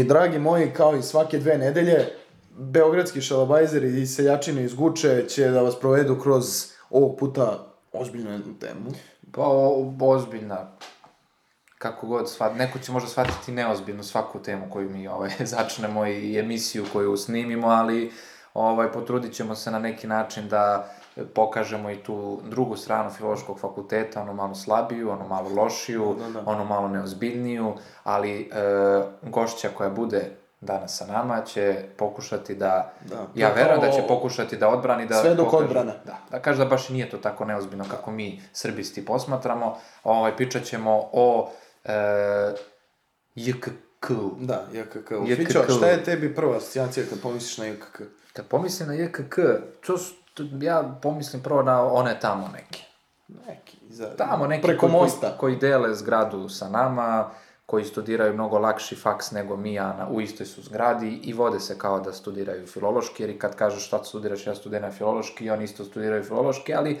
I dragi moji, kao i svake dve nedelje, beogradski šalabajzeri i seljačine iz Guče će da vas provedu kroz ovog puta ozbiljnu jednu temu. Pa, o, ozbiljna. Kako god, svat, neko će možda shvatiti neozbiljno svaku temu koju mi ovaj, začnemo i emisiju koju snimimo, ali ovaj, potrudit ćemo se na neki način da pokažemo i tu drugu stranu filološkog fakulteta, ono malo slabiju, ono malo lošiju, Da, da. ono malo neozbiljniju, ali e, gošća koja bude danas sa nama će pokušati da, Da, ja je verujem da će pokušati da odbrani, da Sve dok pokaže- odbrane. Da, da kaže da baš nije to tako neozbiljno kako mi srbisti posmatramo. Ovaj, pričat ćemo o e, JKK. Da, JKK. JKK. Fićo, šta je tebi prva asocijacija kad pomisliš na JKK? Kad pomislim na JKK, to, su- ja pomislim prvo na one tamo neke. Neki, za... Tamo neki Preko koji, mosta. koji dele zgradu sa nama, koji studiraju mnogo lakši faks nego mi, a na, u istoj su zgradi i vode se kao da studiraju filološki, jer i kad kažeš šta studiraš, ja studiram filološki oni isto studiraju filološki, ali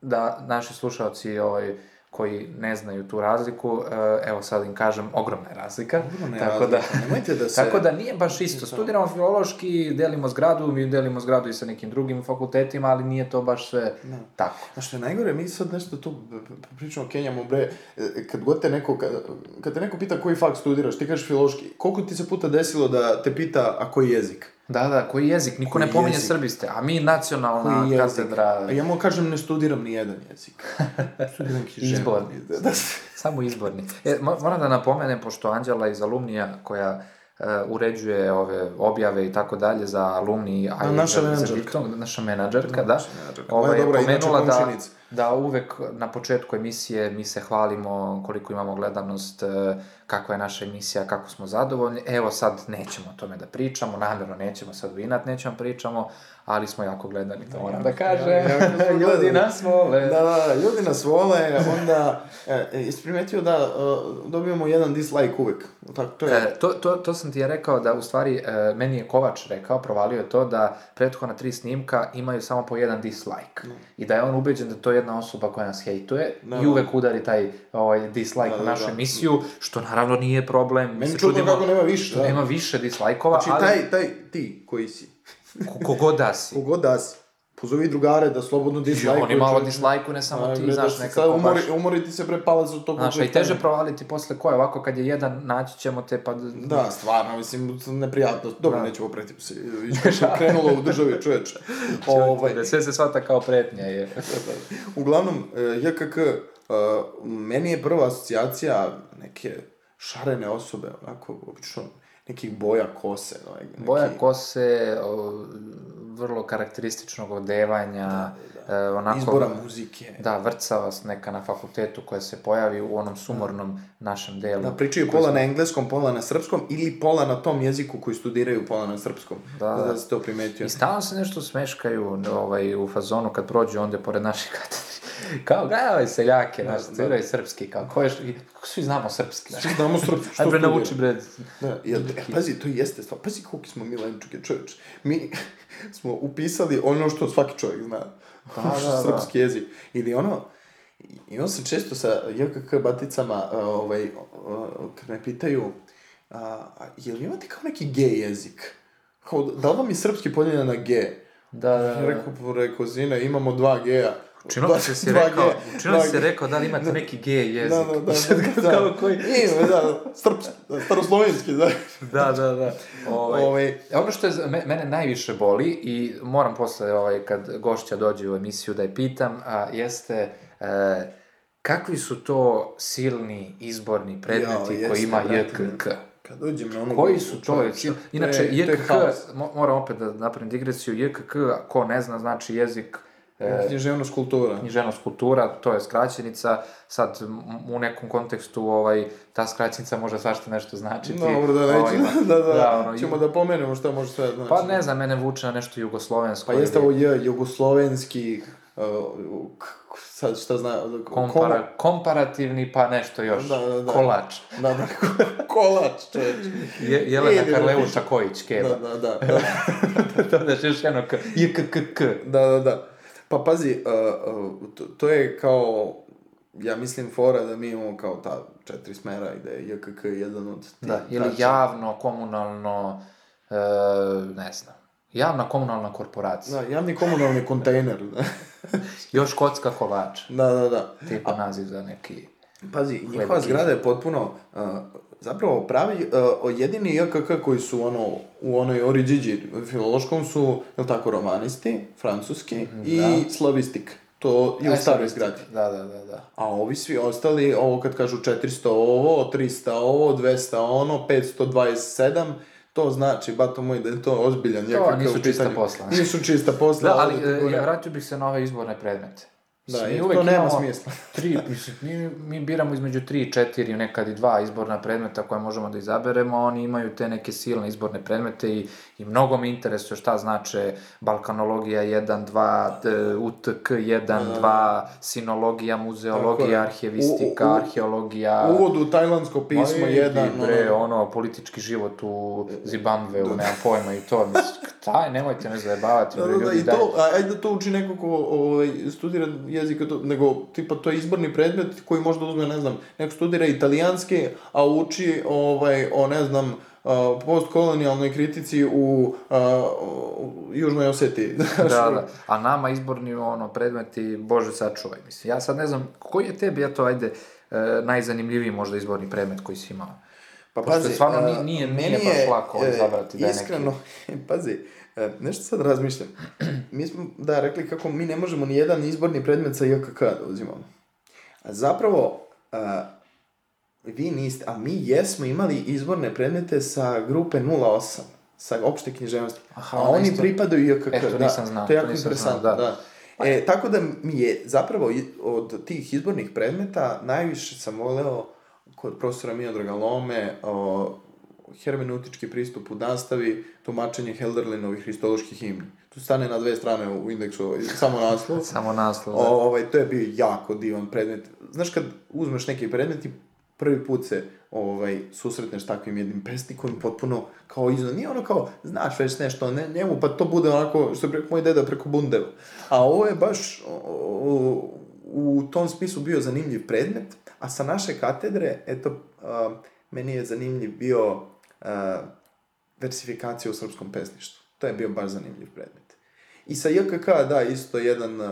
da naši slušalci ovaj, koji ne znaju tu razliku, eh, evo sad im kažem, ogromna je razlika. Ogromna je tako razlika, da, nemojte da se- Tako da nije baš isto. Studiramo filološki, delimo zgradu, mi delimo zgradu i sa nekim drugim fakultetima, ali nije to baš sve tako. A što je najgore, mi sad nešto tu pričamo o Kenjamu, bre, e, kad god te neko, kad, kad te neko pita koji fakt studiraš, ti kažeš filološki, koliko ti se puta desilo da te pita, a koji jezik? Da, da, koji jezik? Niko Koji ne pominje jezik? srbiste, a mi nacionalna Koji jezik? katedra, ja mu kažem, ne studiram ni jedan jezik. studiram. Izborni. Da, da. samo izborni. E, mo- moram da napomenem, pošto Anđela iz Alumnija, koja e, uređuje ove objave i tako dalje za alumni, a naša menadžerka. naša menadžerka, da, naša menadžerka. dobra, inače pomenula da, komšinica. da uvek na početku emisije mi se hvalimo koliko imamo gledanost, e, kakva je naša emisija, kako smo zadovoljni. Evo sad nećemo o tome da pričamo, namjerno nećemo sad u inat, nećemo pričamo, ali smo jako gledani, to moram da kažem. Ljudi nas vole. Da, da, ljudi nas vole, onda, e, e, jesi primetio da e, dobijemo jedan dislike uvek. Tako, to je, E, to, to, to sam ti je rekao da u stvari, e, meni je Kovač rekao, provalio je to da prethodna tri snimka imaju samo po jedan dislike. I da je on ubeđen da to je jedna osoba koja nas hejtuje Da, i da. uvek udari taj ovaj, dislike Da, na da, našu da. emisiju, što naravno nije problem. Meni čudno kako nema više, da. nema više dislajkova, znači, ali taj, taj, ti koji si, ko- kogod da si. kogod da si, pozovi drugare da slobodno dislike. oni malo dislajkuju, ne samo ti, znaš, nekako sad umori, baš... umori ti se pre palac od toga. Znaš, i teže provaliti posle koje, ovako kad je jedan, naći ćemo te pa... Da, stvarno, mislim, neprijatno. Dobro, Da. nećemo pretimo se. Krenulo u državi čoveče. ovaj, Da sve se shvata kao pretnja je. Uglavnom, e, JKK, e, meni je prva asocijacija neke šarene osobe, onako, obično, nekih boja kose. Ovaj, neki, Boja kose, o, vrlo karakterističnog odevanja, e, onako... Izbora muzike. Da, vrcavac neka na fakultetu koja se pojavi u onom sumornom našem delu. Da, pričaju pola na engleskom, pola na srpskom ili pola na tom jeziku koji studiraju, pola na srpskom. Da, da. da. da si to primetio. I stalno se nešto smeškaju ovaj, u fazonu kad prođu onda pored naših katedri. Kao, gledaj ove seljake, znaš, studiraju srpski, kao, ko je, kako svi znamo srpski, znaš. Znamo srpski, što Aj bre, studira? nauči bre. Da, ja, e, pazi, to jeste stvar. Pazi koliki smo mi lenčuke, čovječ. Mi smo upisali ono što svaki čovjek zna. Da, da, da. Srpski jezik. Ili ono, i on se često sa JKK baticama, a, ovaj, kad me pitaju, a, jel vi imate kao neki G jezik? Kao, da li vam je srpski podijeljen na G? Da, da, da. rekao, rekao, zine, imamo dva G-a. Učinilo se si rekao, učinilo se rekao da li imate neki gej jezik. Da, da, da, da, da. koji... Ima, da, srpski, da, staroslovenski, da. Da, da, da. Ovaj, Ovaj, Ono što je mene najviše boli i moram posle, ovaj, kad gošća dođe u emisiju da je pitam, a, jeste e, kakvi su to silni izborni predmeti Jao, koji ima. JKK? kad dođem na onu... Koji su to? Inače, JKK, moram opet da napravim digresiju, JKK, ko ne zna, znači jezik Književnost kultura. književnost kultura, to je skraćenica, sad u nekom kontekstu ovaj, ta skraćenica može svašta nešto značiti. Dobro, da, neću, Ovaj, da, da, da, ono, ćemo da pomenemo šta može sve znači. Pa ne znam, mene vuče na nešto jugoslovensko. Pa jeste ovo J, jugoslovenski, uh, sad šta zna, Kompara, komparativni, pa nešto još. Da, da, da. Kolač. Da, da, kolač, čovječ. Je, Jelena Karleuša. Kojić, keva. Da, da, da, da, Dodaš još jedno k. JKKK. da, da, da. Pa pazi, uh, uh, to, to je kao ja mislim fora da mi imamo kao ta četiri smera i da je JKK jedan od tih Da, ili tačaka. javno, komunalno, e, ne znam, javna komunalna korporacija. Da, javni komunalni kontejner. Da, Još kocka kolač, da, da. da. tipa naziv za neki... Pazi, njihova zgrada je potpuno, uh, zapravo pravi, uh, jedini JKK koji su ono, u onoj Oriđiđi filološkom su, jel tako, romanisti, francuski i slavistik. To je u E, staroj zgradi. Da, da, da, da. A ovi svi ostali, ovo kad kažu 400 ovo, 300 ovo, 200 ono, 527, to znači, bato moj, da je to ozbiljan JKK nisu čista posla. Nisu čista posla. Da, ali ovdje ti e, ja vratio bih se na ove izborne predmete. Da, mi to nema smisla. Tri, mislim, mi, mi biramo između tri i četiri, nekad i dva izborna predmeta koje možemo da izaberemo, oni imaju te neke silne izborne predmete i, i mnogo me interesuje šta znače balkanologija 1, 2, t- UTK 1, 2, sinologija, muzeologija, arhivistika, U- u- arheologija... Uvod u tajlandsko pismo Ma idi, jedan, bre, ono, politički život u Zimbabveu, nemam pojma i to, mislim, taj, nemojte me zajebavati, Da, bre, da, da, ljudi, i to, ajde da to uči neko ko ovaj, studira jezika, to, nego, tipa, to je izborni predmet koji možda uzme, ne znam, neko studira italijanski, a uči, ovaj, o, ne znam, a, postkolonijalnoj kritici u, a, u Južnoj Osetiji. Da, da. A nama izborni ono, predmeti, bože sačuvaj, mislim. Ja sad ne znam, koji je tebi, eto, ajde, e, najzanimljiviji možda izborni predmet koji si imao? Pa Pošto stvarno a, nije- nije- meni nije baš lako e, izabrati da je neki- Iskreno, pazi, e, nešto sad razmišljam. Mi smo, da, rekli kako mi ne možemo ni jedan izborni predmet sa JKK da uzimamo. A zapravo, a, vi niste, a mi jesmo imali izborne predmete sa grupe 08, sa opšte književnosti. Aha, a oni isto. pripadaju JKK. E, to da, nisam znao, To je jako interesantno, znao, da. da. E, tako da mi je zapravo od tih izbornih predmeta najviše sam voleo kod profesora Miodraga Lome o, hermeneutički pristup u nastavi, tumačenje Helderlinovih hristoloških himni. Tu stane na dve strane u indeksu ovaj, samo naslov. Samo naslov, da. O, ovaj, to je bio jako divan predmet. Znaš kad uzmeš neki predmet i prvi put se ovaj, susretneš takvim jednim pesnikom i potpuno kao izno, nije ono kao, znaš već nešto ne, njemu, pa to bude onako, što je preko moj deda preko bundeva. A ovo je baš o, u tom smislu bio zanimljiv predmet, a sa naše katedre, eto, a, meni je zanimljiv bio versifikacija u srpskom pesništvu. To je bio baš zanimljiv predmet. I sa JKK, da, isto jedan uh,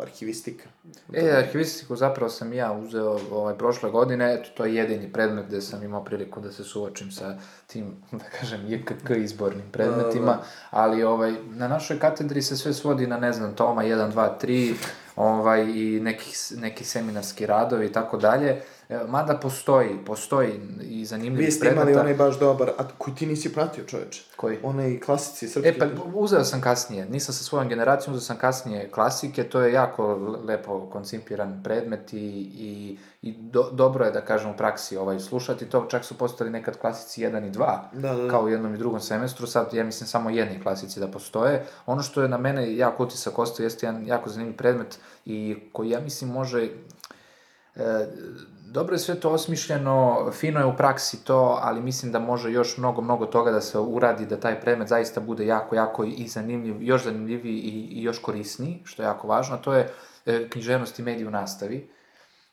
arhivistika. E, arhivistiku zapravo sam ja uzeo ovaj, prošle godine, eto, to je jedini predmet gde sam imao priliku da se suočim sa tim, da kažem, JKK izbornim predmetima, Da, da. ali ovaj, na našoj katedri se sve svodi na, ne znam, toma 1, 2, 3, ovaj, i neki, neki seminarski radovi i tako dalje, mada postoji, postoji i zanimljivih Vi ste predmeta. imali onaj baš dobar, a koji ti nisi pratio čoveče. Koji? Onaj klasici srpski. E, pa uzeo sam kasnije, nisam sa svojom generacijom, uzeo sam kasnije klasike, to je jako lepo koncipiran predmet i, i, i do, dobro je da kažem u praksi ovaj, slušati to, čak su postali nekad klasici 1 i 2, Da, da, da. kao u jednom i drugom semestru, sad ja mislim samo jedni klasici da postoje. Ono što je na mene jako utisak ostao jeste jedan jako zanimljiv predmet i koji ja mislim može E, dobro je sve to osmišljeno, fino je u praksi to, ali mislim da može još mnogo, mnogo toga da se uradi, da taj predmet zaista bude jako, jako i zanimljiv, još zanimljiviji i, i još korisniji, što je jako važno, to je e, književnost i mediji u nastavi.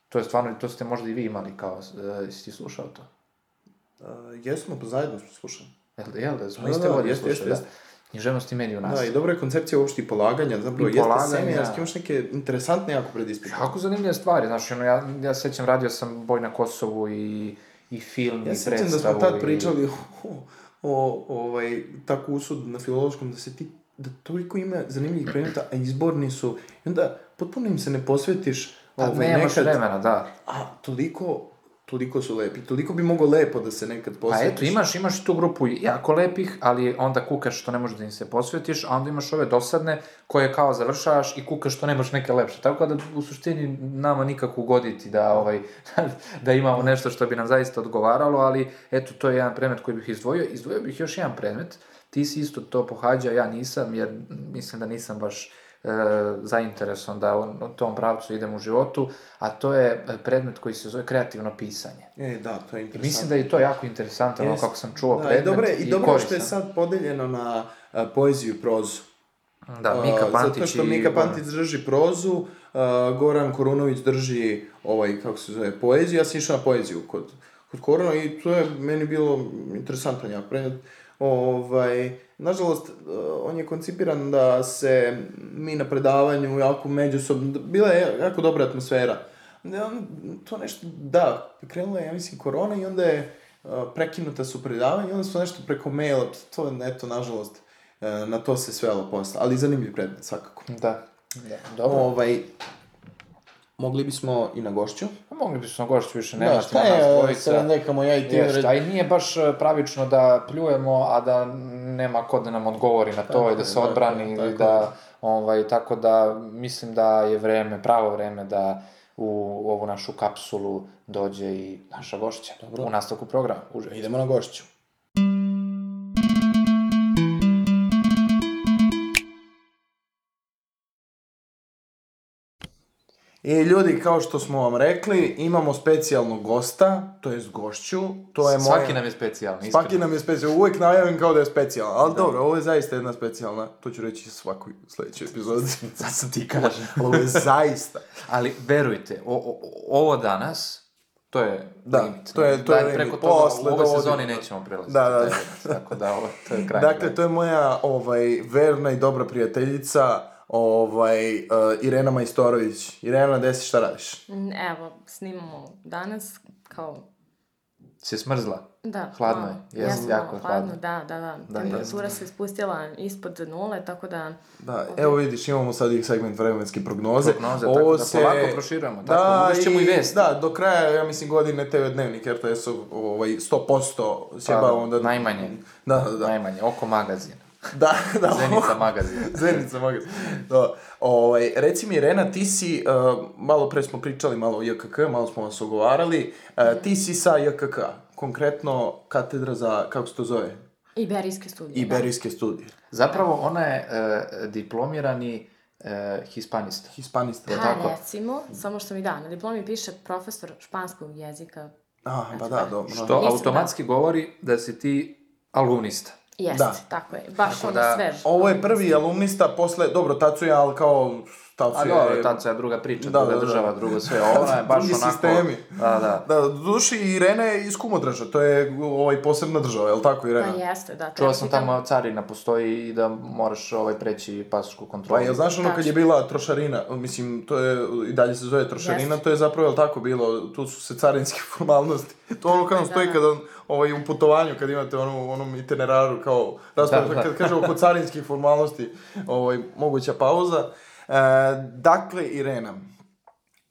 To je stvarno, to ste možda i vi imali kao, e, jesi ti slušao to? Uh, jesmo, pa zajedno smo slušali. Jel da, jel da, smo Da, iste da, godine jeste, slušali, jeste, da. Književnost i mediji u Da, i dobra je koncepcija uopšte i polaganja, zapravo I jeste polaganja. seminarski, imaš neke interesantne jako predispite. Jako zanimljive stvari, znaš, ono, ja, ja se sećam, radio sam Boj na Kosovu i, i film Ja i se sjećam predstavu. da smo tad i- pričali o, o, ovaj, tako usud na filološkom, da se ti, da toliko ima zanimljivih predmeta, a izborni su, i onda potpuno im se ne posvetiš, Pa ovaj, nemaš nekad, vremena, da. a toliko, toliko su lepi, toliko bi moglo lepo da se nekad Pa posvetiš. eto, imaš, imaš tu grupu jako lepih, ali onda kukaš što ne možeš da im se posvetiš, a onda imaš ove dosadne koje kao završavaš i kukaš što nemaš neke lepše. Tako da u suštini nama nikako ugoditi da, ovaj, da imamo nešto što bi nam zaista odgovaralo, ali eto, to je jedan predmet koji bih izdvojio. Izdvojio bih još jedan predmet, ti si isto to pohađao, ja nisam, jer mislim da nisam baš e, zainteresovan da u, u tom pravcu idem u životu, a to je predmet koji se zove kreativno pisanje. E, da, to je I interesantno. mislim da je to jako interesantno, ono kako sam čuo da, predmet i dobro, je- i dobro što je sad podeljeno na a, poeziju i prozu. Da, Mika A, Pantić Zato što i- Mika Pantić drži prozu, uh, Goran Korunović drži, ovaj, kako se zove, poeziju, ja sam išao na poeziju kod, kod Korona i to je meni bilo interesantan jak predmet. Ovaj, nažalost, uh, on je koncipiran da se mi na predavanju jako međusobno, bila je jako dobra atmosfera. Da, on, to nešto, da, krenula je, ja mislim, korona i onda je uh, prekinuta su predavanja i onda smo nešto preko maila, to, eto, nažalost, uh, na to se svelo posle, ali zanimljiv predmet, svakako. Da. da. Dobro. Ovaj, mogli bismo i na gošću. Pa mogli bismo na gošću više, nema Da, što šta nas je, dvojica. sad nekamo ja i ti Jeste, red... a i nije baš e, pravično da pljujemo, a da nema ko da nam odgovori na to Tako i da se tako odbrani je, ili tako da, ovaj, tako da mislim da je vreme, pravo vreme da u ovu našu kapsulu dođe i naša gošća Dobro. u nastavku programa. Uže. Idemo na gošću. I ljudi, kao što smo vam rekli, imamo specijalnog gosta, to jest gošću, to je moja... Svaki nam je specijalni, Svaki iskreno. nam je specijalan, uvek najavim kao da je specijalan, ali dobro, ovo je zaista jedna specijalna, to ću reći svakoj sledećoj epizodi. Sad sam ti kažem. Ovo je zaista. Ali verujte, o, o, ovo danas, to je Da, limit. to je- to je Da, limit. Preko toga Posle u ovoj dovodimo- sezoni nećemo prelaziti. Da, da, da. limit, Tako da ovo, to je krajnje. Dakle, to je moja ovaj, verna i dobra prijateljica, ovaj, uh, Irena Majstorović. Irena, gde si, šta radiš? Evo, snimamo danas, kao, Si je smrzla? da. Hladno je, jeste, Jesmo, jako je hladno. Da, da, da. Da, Temperatura se spustila ispod nule, tako da... Da, evo vidiš, imamo sad i segment vremenske prognoze. Prognoze, tako da polako proširujemo, tako, uvešćemo i vesti. Da, do kraja, ja mislim, godine TV Dnevnik RTS-ov ovaj, 100% sjeba Pa, onda... najmanje. Da, da, da. Najmanje, oko magazina. Da, da. Zenica magazin. Zenica magazin. Da. Ovaj, reci mi, Irena, ti si, uh, malo pre smo pričali malo o JKK, malo smo vas ogovarali, uh, ti si sa JKK, konkretno katedra za, kako se to zove? Iberijske studije. Iberijske studije. Zapravo, ona je e, diplomirani e, hispanista. Hispanista. Da. Tako? recimo, samo što mi da, na diplomi piše profesor španskog jezika. A, pa da, dobro. Što Mislim, automatski govori da si ti alumnista. Jeste, Da. tako je. Baš Tako ono da, svež. Ovo je prvi alumnista posle, dobro, Tacu je, ali kao, Tacu A je... dobro, tad je druga priča, Da, druga da, da. država, drugo sve. Ona je baš onako... sistemi. Da, da. Da, duši Irena je iz Kumodraža, to je ovaj, posebna država, je li tako Irena? Pa jeste, da. Čuo sam tamo- carina postoji i da moraš ovaj preći pasošku kontrolu. Pa jel znaš ono kad je bila trošarina, mislim, to je, i dalje se zove trošarina, Jeste. to je zapravo, jel tako bilo, tu su se carinske formalnosti. To ono Da, stoji da. kada, ovaj, u putovanju, kad imate ono, onom itineraru, kao, raspored, Da, da. kad kaže oko carinskih formalnosti, ovaj, moguća pauza. E, dakle, Irena,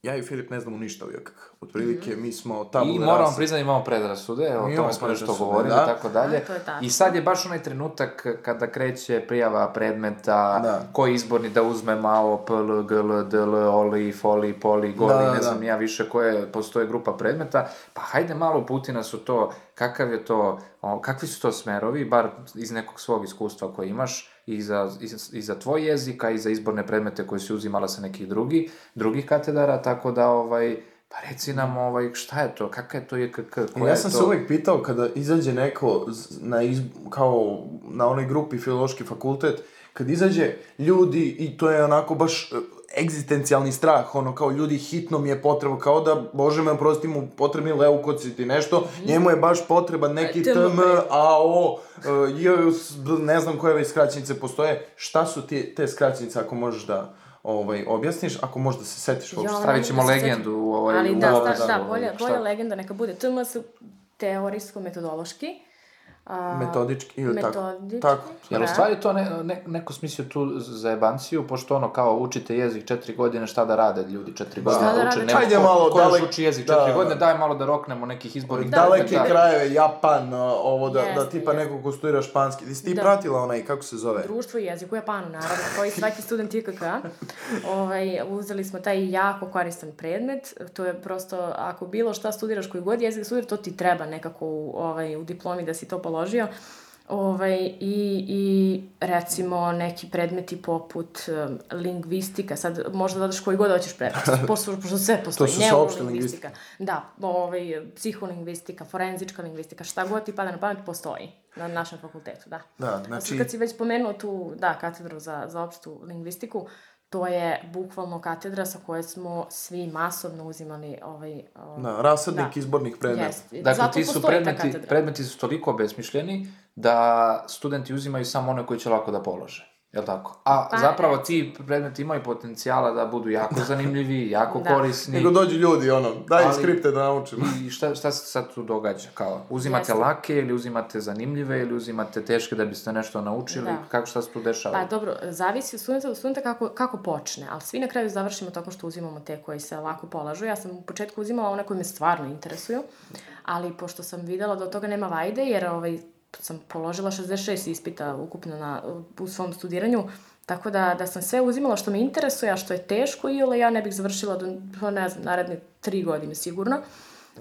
ja i Filip ne znamo ništa o JKK. Otprilike, mi smo tabula I moramo priznati imamo predrasude, o tome smo nešto govorili da. i tako dalje. I sad je baš onaj trenutak kada kreće prijava predmeta, Da. koji izborni da uzme malo PL, GL, DL, OLI, FOLI, POLI, GOLI, Da, da, ne da. znam ja više koje postoje grupa predmeta, pa hajde malo uputi nas u to kakav je to, o, kakvi su to smerovi, bar iz nekog svog iskustva koje imaš, i za, i, za, i za tvoj jezik, a i za izborne predmete koje si uzimala sa nekih drugi, drugih katedara, tako da, ovaj, pa reci nam, ovaj, šta je to, kakva je to JKK, koja Ja sam je to... se uvek pitao kada izađe neko na iz, kao na onoj grupi filološki fakultet, kad izađe ljudi i to je onako baš e, egzistencijalni strah, ono kao ljudi hitno mi je potreba, kao da, bože me oprosti mu potrebni leukociti nešto, njemu je baš potreban neki. TM, AO, e, ne znam koje već skraćenice postoje, šta su ti, te skraćenice ako možeš da ovaj, objasniš, ako možeš da se setiš Ja, uopšte. Stavit ćemo da legendu u ovaj... Ali u da, sta, da, bolja, ovaj- šta? bolja legenda neka bude TMS teorijsko-metodološki. A, Metodički ili tako. metodički, Tako. U da. stvari to ne, ne, neko smislio tu za jebanciju, pošto ono kao učite jezik četiri godine, šta da rade ljudi četiri godine? Šta da uče, rade nema Ajde ko- malo ko još dalek- uči jezik da, četiri da. godine, daj malo da roknemo nekih izbornih Da, daleke da, da. krajeve, Japan, ovo da, da Jeste, tipa jeste. neko ko studira španski. Ti si ti Da. pratila onaj, kako se zove? Društvo i jezik u Japanu, naravno, koji svaki student IKK. ovaj, uzeli smo taj jako koristan predmet. To je prosto, ako bilo šta studiraš, koji god jezik studiraš, to ti treba nekako u, ovaj, u diplomi da si to položio. Ovaj, i, I recimo neki predmeti poput um, lingvistika, sad možda dodaš koji god hoćeš predmet, pošto, pošto sve postoji, su sveopšte neurolingvistika. Da, ovaj, psiholingvistika, forenzička lingvistika, šta god ti pada na pamet, postoji na našem fakultetu, da. Da, sad znači, kad si već pomenuo tu, da, katedru za, za opštu lingvistiku, to je bukvalno katedra sa koje smo svi masovno uzimali ovaj... ovaj Da, rasadnik Da. izbornih predmeta. Jest. Dakle, Zato ti su predmeti, predmeti su toliko obesmišljeni da studenti uzimaju samo one koji će lako da polože. Jel tako? A Pa, zapravo recimo. ti predmeti imaju potencijala da budu jako zanimljivi, jako Da. korisni. Nego dođu ljudi, ono, daj Ali- skripte da naučimo. I šta, šta se sad tu događa? Kao, uzimate Jeste. lake ili uzimate zanimljive ili uzimate teške da biste nešto naučili? Da. Kako šta se tu dešava? Pa dobro, zavisi od studenta do studenta kako, kako počne, ali svi na kraju završimo tako što uzimamo te koji se lako polažu. Ja sam u početku uzimala one koji me stvarno interesuju, ali pošto sam videla da od toga nema vajde, jer ovaj, sam položila 66 ispita ukupno na, u svom studiranju, tako da, da sam sve uzimala što me interesuje, a što je teško ili ja ne bih završila do, ne znam, naredne tri godine sigurno.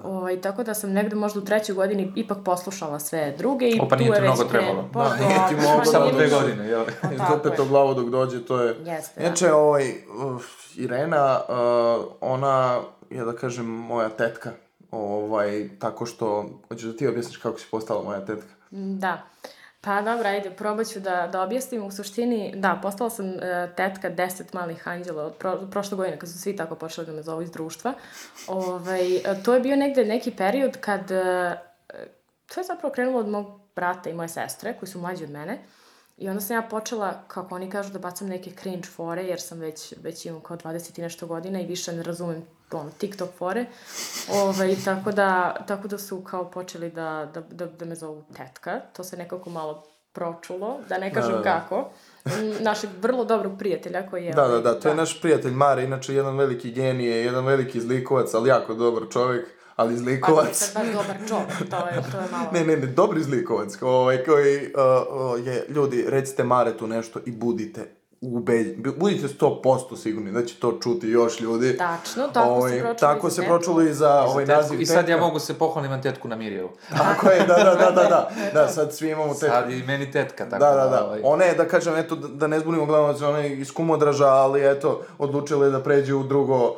Ovaj, tako da sam negde možda u trećoj godini ipak poslušala sve druge i O, pa tu nije je ti već mnogo trebalo. Pa, Da, nije ti pa Samo nije dve godine, jel? Pa I tako opet je. to glavo dok dođe, to je... Jeste, da. Inače, ovaj, uh, Irena, uh, ona je, da kažem, moja tetka. Ovaj, tako što, hoćeš da ti objasniš kako si postala moja tetka? Da. Pa dobro, ajde, probat ću da, da objasnim. U suštini, da, postala sam e, tetka deset malih anđela od pro, prošle godine, kad su svi tako počeli da me zovu iz društva. Ovaj, e, to je bio negde neki period kad... E, to je zapravo krenulo od mog brata i moje sestre, koji su mlađi od mene. I onda sam ja počela, kako oni kažu, da bacam neke cringe fore, jer sam već, već imam kao 20 i nešto godina i više ne razumem ono, TikTok fore. Ovaj, tako, da, tako da su kao počeli da, da, da, da me zovu tetka. To se nekako malo pročulo, da ne kažem Da, da, da. kako. Našeg vrlo dobrog prijatelja koji je... Da, da, ovaj, da, to je naš prijatelj Mare, inače jedan veliki genije, jedan veliki zlikovac, ali jako dobar čovjek, ali Pa zlikovac. sad baš dobar čovjek, to je, to je malo... Ne, ne, ne, dobri zlikovac, ovaj, koji uh, uh, je, ljudi, recite Maretu nešto i budite ubeđeni, budite 100% sigurni da će to čuti još ljudi. Tačno, tako Ovaj, se pročulo Tako se pročulo i za ovaj Tetku- naziv I sad ja mogu se pohvalim na tetku na Mirjevu. Tako je, da, da, da, da, da, da, sad svi imamo tetku. Sad i meni tetka, tako Da, da, da. ovaj, Ona je, da kažem, eto, da, da ne zbunimo gledalac, ona je iz Kumodraža, ali eto, odlučila je da pređe u drugo,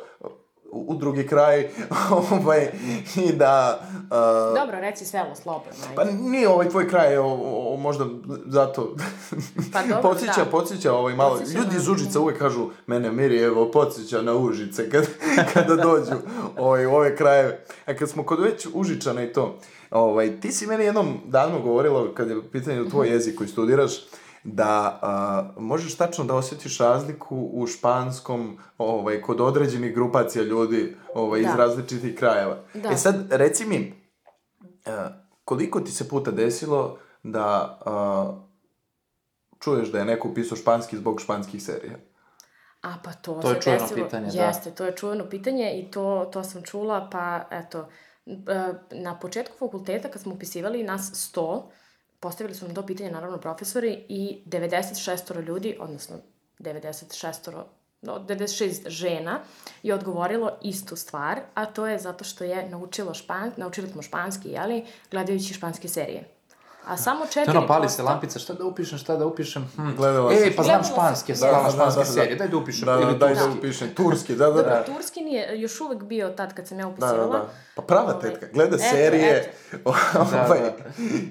u, drugi kraj, ovaj, i da... Uh, Dobro, reci selo slobodno. Pa nije ovaj tvoj kraj, o, o, možda zato... Pa dobro, podsjeća, da. podsjeća ovaj malo... Podsjeća Ljudi iz Užica uvek kažu, mene Miri, evo, podsjeća na Užice, kad, kada dođu ovaj, u ove krajeve. A kad smo kod već Užičana i to, ovaj, ti si meni jednom davno govorila, kad je u pitanju Mhm. tvoj jezik koji studiraš, da a, možeš tačno da osjetiš razliku u španskom ovaj, kod određenih grupacija ljudi ovaj, iz Da. različitih krajeva. Da. E sad, reci mi, E, koliko ti se puta desilo da a, čuješ da je neko upisao španski zbog španskih serija? A pa to, To je se čuveno desilo. pitanje, da. Jeste, to je čuveno pitanje i to, to sam čula, pa eto, na početku fakulteta kad smo upisivali nas 100, postavili su nam to pitanje naravno profesori i 96 ljudi, odnosno 96 no, 96 žena je odgovorilo istu stvar, a to je zato što je naučilo špan, naučili smo španski, jeli, gledajući španske serije. A samo 4%... To ono, pali se lampica, šta da upišem, šta da upišem? Hm. Gledala Ej, pa znam ja Da, da, da, španske da, da. serije, daj da upišem, Da, da, ili daj da upišem. Turski, da, da, Dobro, da. turski nije još uvek bio tad kad sam ja Da, da, upisivala. da. Pa prava Ovaj, tetka, gleda eto, serije, eto. ovaj, Da,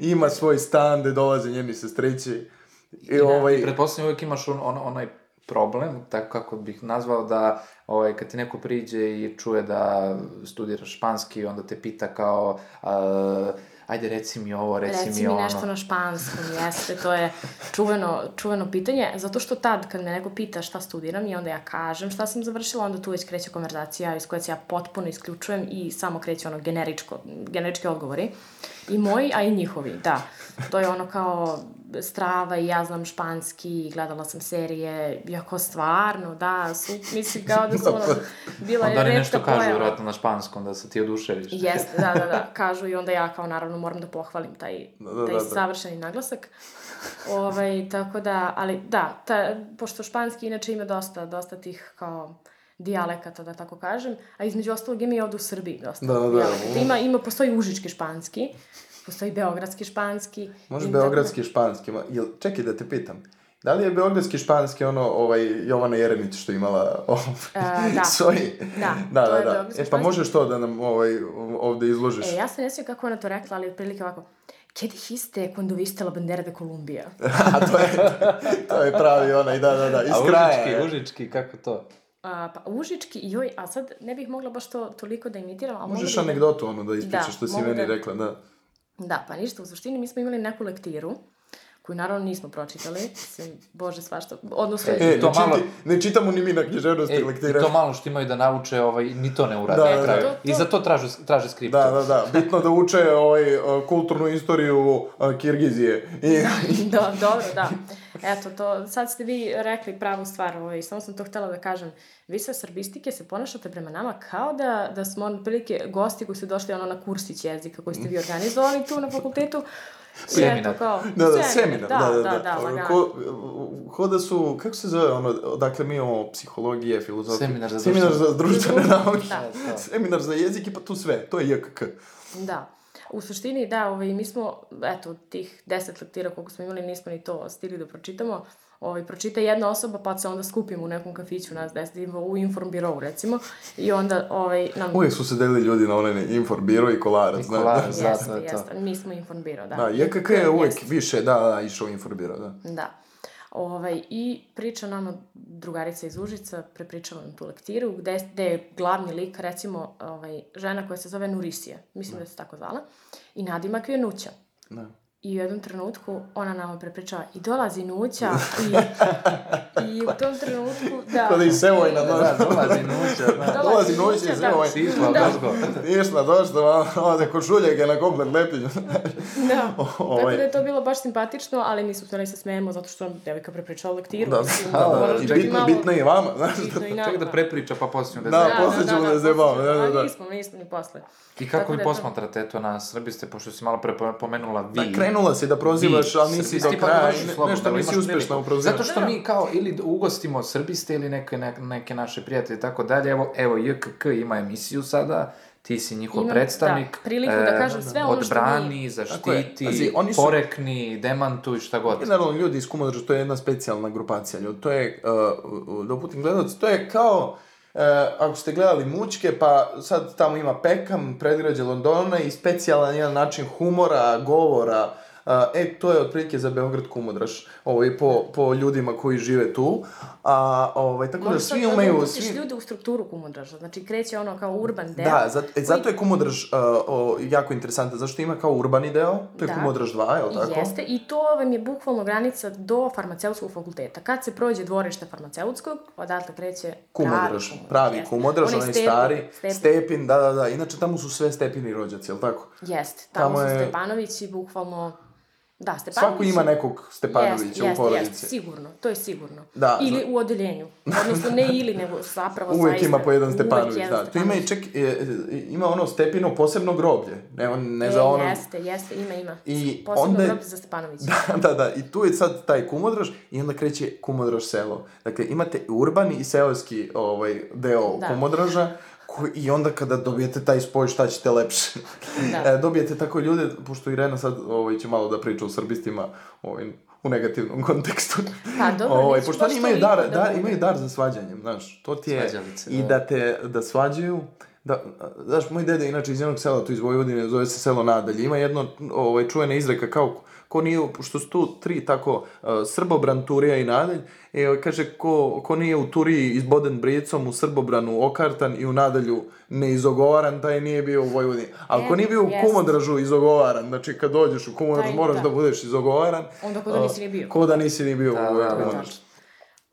ima svoj stan gde dolaze njeni sestrići. I Da. ovaj, Pretpostavljam uvijek imaš on, on, onaj problem, tako kako bih nazvao, da ovaj, kad ti neko priđe i čuje da studiraš španski, onda te pita kao, a, ajde reci mi ovo, reci, Reci mi mi ono. nešto na španskom, jeste, to je čuveno, čuveno pitanje, zato što tad kad me neko pita šta studiram i onda ja kažem šta sam završila, onda tu već kreće konverzacija iz koje se ja potpuno isključujem i samo kreće ono generičko, generički odgovori. I moji, a i njihovi, da. To je ono kao strava i ja znam španski, gledala sam serije, jako stvarno, da, su, mislim kao da su ono, bila Onda je oni retka nešto kažu, vjerojatno na španskom, da se ti oduševiš. Jeste, da, da, da, kažu i onda ja kao naravno moram da pohvalim taj, Da, da, taj da, da. savršeni naglasak. Ovaj, tako da, ali da, ta, pošto španski inače ima dosta, dosta tih kao dijalekata, da tako kažem, a između ostalog ima i ovde u Srbiji dosta Da, da, da. dijalekata. Ima, ima, postoji užički španski, postoji beogradski španski. Može beogradski španski, ma, jel, čekaj da te pitam. Da li je beogradski španski ono, ovaj, Jovana Jeremić što je imala ovaj, E, da. svoj... Da, da, to da, da. E, pa španski. možeš to da nam ovaj, ovde izložiš? E, ja se ne sjećam kako ona to rekla, ali otprilike ovako. Che dijiste cuando viste la bandera de Columbia? A to je, to je pravi onaj, da, da, da, iz A kraja. užički, je. užički, kako to? A, pa užički, joj, a sad ne bih mogla baš to toliko da imitiram, ali Možeš da... anegdotu ono da ispričaš Da, što si meni da- rekla, da. Da, pa ništa, u suštini mi smo imali neku lektiru, koju naravno nismo pročitali, mislim, bože svašta, odnosno... E, to ne, čiti, malo- ne čitamo ni mi na književnosti E, lektire. i to malo što imaju da nauče, ovaj, ni to ne urade Da, na da, kraju. da. To- I za to traže, traže skriptu. Da, da, da. Bitno da uče ovaj, kulturnu istoriju uh, Kirgizije. I, da, dobro, da. Eto, to, sad ste vi rekli pravu stvar, ovaj, samo sam to htela da kažem. Vi sa srbistike se ponašate prema nama kao da, da smo otprilike gosti koji su došli ono na kursić jezika koji ste vi organizovali tu na fakultetu. Seminar. kao, da, da, seminar, da, da, da. da, da, lagano. ko, ko da su, kako se zove ono, dakle mi imamo psihologije, filozofije. Seminar za Seminar za društvene Da. nauke. Da. Seminar za jezik i pa tu sve, to je JKK. Da. U suštini, da, ovaj, mi smo, eto, tih deset lektira koliko smo imali, nismo ni to stigli da pročitamo. Ovaj, pročita jedna osoba, pa se onda skupimo u nekom kafiću, nas deset, ima u Inform Birovu, recimo, i onda ovaj, nam... Uvijek su se delili ljudi na onaj Inform biro i kolarac. I znaš. kolarac, da. Jeste, to. jeste. Mi smo Inform Biro, da. Da, JKK je uvijek Jeste. više, da, da, išao Inform biro, da. Da. Ovaj, I priča nama drugarica iz Užica, prepričava nam tu lektiru, gde, gde je glavni lik, recimo, ovaj, žena koja se zove Nurisija, mislim da se tako zvala, i nadimak je Nuća. da. I u jednom trenutku ona nama prepričava i dolazi Nuća i, i u tom trenutku, da... Kada i sevoj na Da, da, dolazi nuća, da. Dolazi noć i da. sevoj. Si išla Da. odozgo. Išla, došla, ode kod šuljega na komplet lepinju. Da, Ovaj. tako da je to bilo baš simpatično, ali mi smo htjeli se smijemo zato što nam devojka prepričala lektiru. Da, mislim, da, da, moraš i bitno, malo- bitno je i vama, znaš. bitno i nama. Ček da prepriča pa poslije da, Da, da posle ćemo da zajebamo, da, da, da. Nismo, nismo ni posle. I kako vi da posmatrate to na srbiste, pošto si malo pomenula vi. Da, krenula si da prozivaš, ali nisi do srbisti, pa kraja, nešto nisi uspešna priliku. u prozivanju. Zato što mi kao ili ugostimo srbiste ili neke, neke, neke naše prijatelje i tako dalje. Evo, evo JKK ima emisiju sada, ti si njihov Imam, predstavnik. da, priliku da kažem sve ono što Odbrani, mi- zaštiti, Pazi, oni su- porekni, demantuj, šta god. Generalno ljudi iz Kumodrža, to je jedna specijalna grupacija ljudi. To je, uh, da uputim gledalac, to je kao, uh, ako ste gledali Mućke, pa sad tamo ima Pekam, predgrađe Londona i specijalan jedan način humora, govora, Uh, e, to je otprilike za Beograd Kumodraš, ovaj, po, po ljudima koji žive tu. A, ovaj, tako da Možeš sad svi da umeju... upustiš Svi, ljude u strukturu kumodraža, znači kreće ono kao urban deo. Da, zato, e, zato je Kumodraž uh, o, jako interesantan, zašto ima kao urbani deo, to je Da. Kumodraž 2, je li tako? Jeste, i to vam je bukvalno granica do farmaceutskog fakulteta. Kad se prođe dvorište farmaceutskog, odatle kreće Kumodraž, pravi pravi jeste. kumodraž, onaj Stepin, stari, Stepin. Stepin, da, da, da, inače tamo su sve Stepini rođaci, jel tako? Jeste, tamo, Tamo su je- Stepanovići bukvalno... Da, Stepanovići... Svako ima nekog Stepanovića Jeste, u porodici. Jeste, sigurno, to je sigurno. Da, ili zna- u odeljenju. Odnosno, ne ili, nego zapravo Uvijek zaista. ima po jedan uvek Stepanović, jedan da. Tu ima i Stepanović. ček, e, ima ono Stepino posebno groblje, ne, ne E, za ono... jeste, jeste, ima, ima. I Posebno onda je- groblje za Stepanovića. Da, da, da, i tu je sad taj kumodraž i onda kreće kumodraž selo. Dakle, imate urbani i seoski ovaj, deo Da. kumodraža, i onda kada dobijete taj spoj, šta ćete lepše? Da. e, dobijete tako ljude, pošto Irena sad ovaj, će malo da priča o srbistima ovaj, u negativnom kontekstu. Pa, dobro, ovaj, pošto oni imaju dar, da dar, imaju dar za svađanjem, znaš, to ti je... Svađalice, I da. da te, da svađaju, da, znaš, moj deda je inače iz jednog sela tu iz Vojvodine, zove se selo Nadalje, ima jedno ovaj, čuvena izreka kao ko nije, pošto su tu tri tako, uh, Srbobran, Turija i Nadalj, e, kaže, ko, ko nije u Turiji izboden bricom, u Srbobranu okartan i u Nadalju neizogovaran, taj nije bio u Vojvodini. Ali ko nije bio u. Kumodražu izogovaran, znači kad dođeš u Kumodraž Taj, moraš da. da budeš izogovaran. Onda ko da nisi ni bio. Ko da nisi ni bio Da, u da, da. Kumodražu.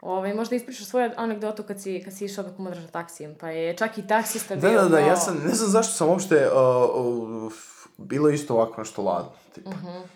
Ove, možda ispričaš svoju anegdotu kad si, kad si išao da kumodraža taksijem, pa je čak i taksista Da, bio... da, da, ja kao- sam, ne znam zašto sam uopšte, uh, uh, bilo je isto ovako nešto ladno, tipa.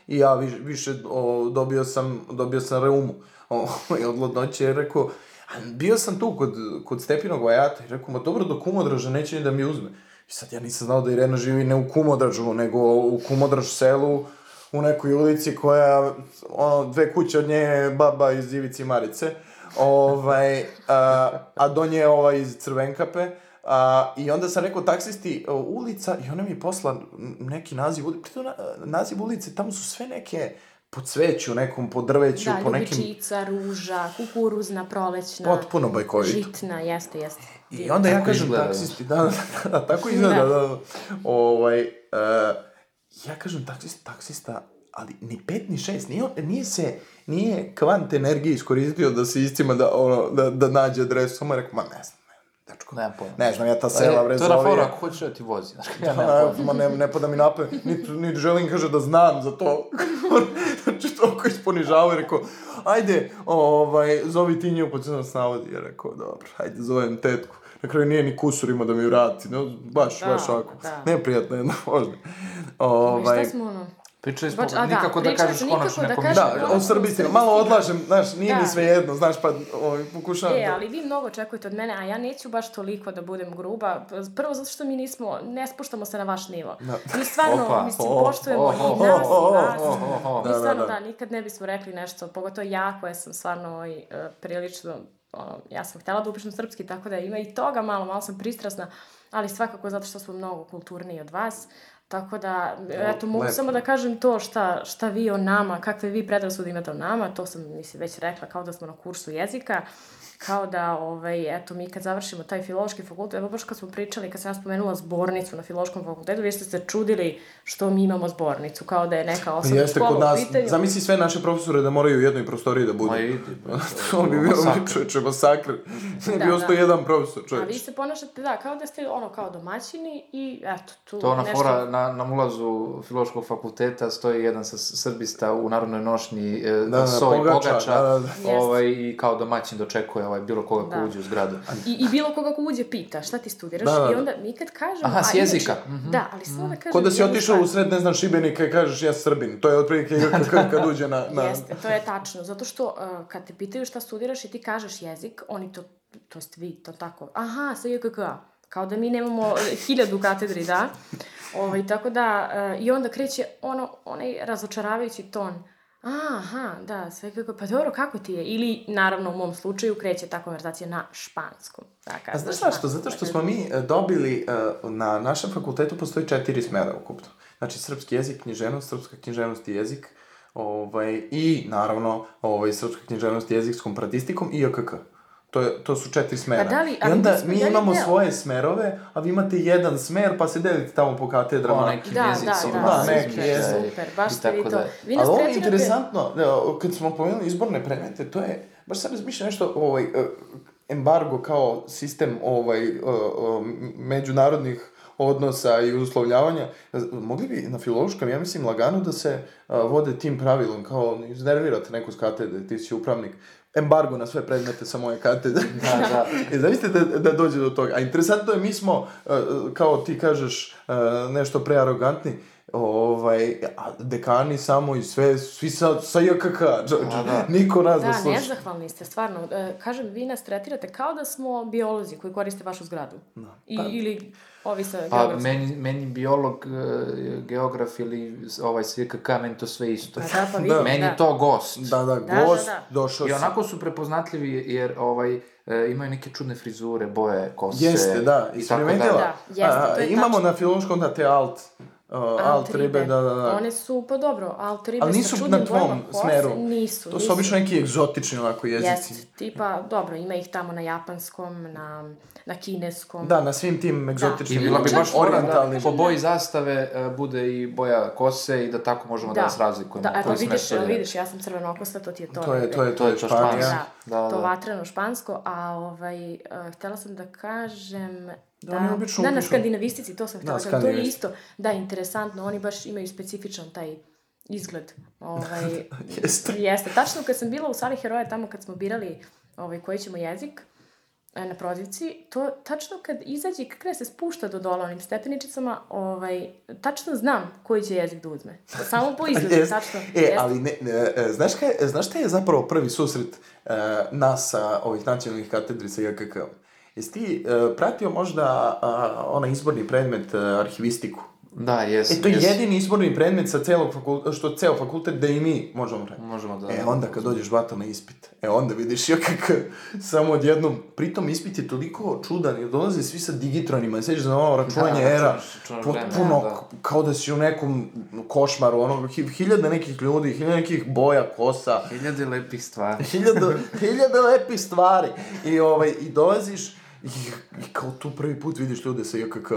I ja viš, više o, dobio sam, dobio sam reumu. O, i od ladnoće, jer rekao, a bio sam tu kod, kod Stepinog vajata. I rekao, ma dobro, do Kumodraža neće ni da mi uzme. I sad ja nisam znao da Irena živi ne u Kumodražu, nego u Kumodraž selu, u nekoj ulici koja, ono, dve kuće od nje je baba iz Ivici Marice, ovaj, a, a do nje je ova iz Crvenkape, a, I onda sam rekao taksisti o, ulica i ona mi je posla neki naziv ulice. Pritom na, naziv ulice, tamo su sve neke po cveću, nekom po drveću, Da, po nekim... ljubičica, ruža, kukuruzna, prolećna. Potpuno bajkovito. Žitna, jeste, jeste. I onda ja Tako kažem izgleda. taksisti, da, da, da, tako izgleda, da, Da. da. Ovaj, uh, ja kažem taksist, taksista, ali ni pet ni šest, nije, nije se, nije kvant energije iskoristio da se istima da, ono, da, da nađe adresu, samo je rekao, ma ne znam, dečko, Nemam pojma. ne znam, ja ta Pa sela, je- bre, To je na foru, ako hoćeš da ti vozi, znaš, ja nemam Da, pojma. ma ne, ne pada mi napad, niti, niti želim, kaže, da znam za to. znači, toliko isponižavao i rekao, ajde, ovaj, zovi ti nju, pa će nas navodi. Ja rekao, dobro, ajde, zovem tetku. Na kraju nije ni kusur ima da mi vrati, no, baš, Da, baš ovako. da. Neprijatno jedno, možda. Ovaj... Ovaj, Šta smo ono? Pričali smo, Baš- a da, nikako da pričali kažeš nikako konačno da nekom mišljenju. da, ono o srbistima, malo odlažem, znaš, nije Da. mi sve jedno, znaš, pa ovaj, pokušavam E, da... ali vi mnogo očekujete od mene, a ja neću baš toliko da budem gruba. Prvo zato što mi nismo, ne spuštamo se na vaš nivo. Da. Mi stvarno, Opa. mislim, O, poštujemo o, i o, nas o, i vas. o, o, o. Mi Da, da, stvarno, da. da, nikad ne bismo rekli nešto, pogotovo ja koja sam stvarno ovaj, e, prilično, ono, ja sam htjela da upišem srpski, tako da ima i toga malo, malo sam pristrasna, ali svakako zato što smo mnogo kulturniji od vas. Tako da, eto, mogu lepo. samo da kažem to šta, šta vi o nama, kakve vi predrasude imate o nama, to sam, mislim, već rekla, kao da smo na kursu jezika, kao da, ovaj, eto, mi kad završimo taj filološki fakultet, evo baš kad smo pričali, kad sam ja spomenula zbornicu na filološkom fakultetu, vi ste se čudili što mi imamo zbornicu, kao da je neka Pa osnovna Jeste škola kod nas, u pitanju. zamisli sve naše profesore da moraju u jednoj prostoriji da budu. Ma idi, to bi bio čoveče masakr. Ne bi Da, ostao da. jedan profesor, A čoveče. vi se ponašate, da, kao da ste ono kao domaćini i eto, tu To ona nešto... fora na, na ulazu filološkog fakulteta stoji jedan sa srbista u narodnoj nošnji e, Da, da, soj pogača, pogača, da, da, da. Ovaj, i kao domaćin dočekuje ovaj, bilo koga ko Da. uđe u zgradu. I, I bilo koga ko uđe pita šta ti studiraš Da, da, i da. onda mi kad kažemo... Aha, s a jezika. Inače, Mhm. Da, ali samo da kažem... Ko da si otišao u sred, ne znam, Šibenika i kažeš ja Srbin. To je otprilike kad, kad uđe na... na... Jeste, to je tačno, zato što uh, kad te pitaju šta studiraš i ti kažeš jezik, oni to, to jest vi, to tako, aha, sa JKK, kao da mi nemamo e, hiljadu katedri, da, ovaj, tako da, uh, i onda kreće ono, onaj razočaravajući ton, aha, da, sve kako, pa dobro, kako ti je? Ili, naravno, u mom slučaju, kreće ta konverzacija na španskom. Da, A znaš na zašto? Zato što smo mi e, dobili, e, na našem fakultetu postoji četiri smera ukupno. Znači, srpski jezik, književnost, srpska književnost i jezik, ovaj, i naravno, ovaj, srpska književnost i jezik s komparatistikom i JKK. To, je, to su četiri smera. Pa da li- I onda mi smo mi imamo deo. svoje smerove, a vi imate jedan smer, pa se delite tamo po katedrama. O nekim Da, da, jezicima, da, Da, super, neki jezik. super, baš i ste vi tako to. dalje. Vi nas Ali ovo je interesantno, kad smo pomenuli izborne predmete, to je, baš sam razmišljao nešto, ovaj, e, embargo kao sistem ovaj, e, e, međunarodnih odnosa i uslovljavanja, mogli bi na filološkom, ja mislim, lagano da se a, vode tim pravilom, kao iznervirate neku s katedre, ti si upravnik, embargo na sve predmete sa moje katedre. Da, da. I zamislite da, da dođe do toga. A interesantno je, mi smo, e, kao ti kažeš, e, nešto prearogantni, ovaj, a dekani samo i sve, svi sa, sa JKK. Da, da. niko nas da, Da, sluša. nezahvalni ste, stvarno. E, kažem, vi nas tretirate kao da smo biolozi koji koriste vašu zgradu. I, Pa- ili ovi sa Pa meni, meni biolog, e, geograf ili ovaj SVKK, meni to sve isto. Pa da, pa vidim, Meni da. je to gost. Da, da, da, gost, da. došao I onako su prepoznatljivi jer ovaj, e, imaju neke čudne frizure, boje, kose. Jeste, da, i tako isprimetila. Da, jeste, to je imamo tačno. na filološkom da te alt, uh, alt, ribe, da, da, da. One su, pa dobro, alt ribe Ali sa nisu čudnim na tvom kose, smeru. Nisu, To nisu. su obično neki egzotični onako jezici. Jest, tipa, dobro, ima ih tamo na japanskom, na, na kineskom. Da, na svim tim I egzotičnim, bila bi baš da po boji zastave e, bude i boja kose i da tako možemo da, vas razlikujemo. Da, evo koji vidiš, smer to je. vidiš, ja sam crvenokosta, to ti je to. To je, to je, to To je je to Španija. Španija. Da, Da, to da. vatreno špansko, a ovaj, uh, htjela sam da kažem da, oni obično da, na skandinavistici, to sam htjela Da, da, to je isto, da, interesantno, oni baš imaju specifičan taj izgled. Ovaj, Jeste. Jeste. Tačno kad sam bila u sali heroja, tamo kad smo birali ovaj, koji ćemo jezik, e, na prozivci, to tačno kad izađe i kad krene se spušta do dola onim stepeničicama, ovaj, tačno znam koji će jezik da uzme. Samo po izgledu, Jest. tačno. E, Jeste. ali ne, ne, e, znaš, kaj, znaš šta je zapravo prvi susret e, nas sa ovih nacionalnih katedri sa JKK-om? Jesi ti e, pratio možda a, onaj izborni predmet e, arhivistiku? Da, jes. E, to je jes. jedini izborni predmet sa celog fakulteta, što ceo fakultet da i mi možemo raditi. Možemo da... E, onda kad dođeš bato na ispit, e, onda vidiš JKK samo odjednom, pritom ispit je toliko čudan, jer dolaze svi sa digitronima, sećaš za ono računanje Da, era, računaš- računaš potpuno, vreme, da. kao da si u nekom košmaru, ono, hi- hiljade nekih ljudi, hiljade nekih boja, kosa, Hiljade lepih stvari. hiljade, hiljade lepih stvari. I, ovaj, i dolaziš и, и, и, като прvi put vidiš ljude sa JKK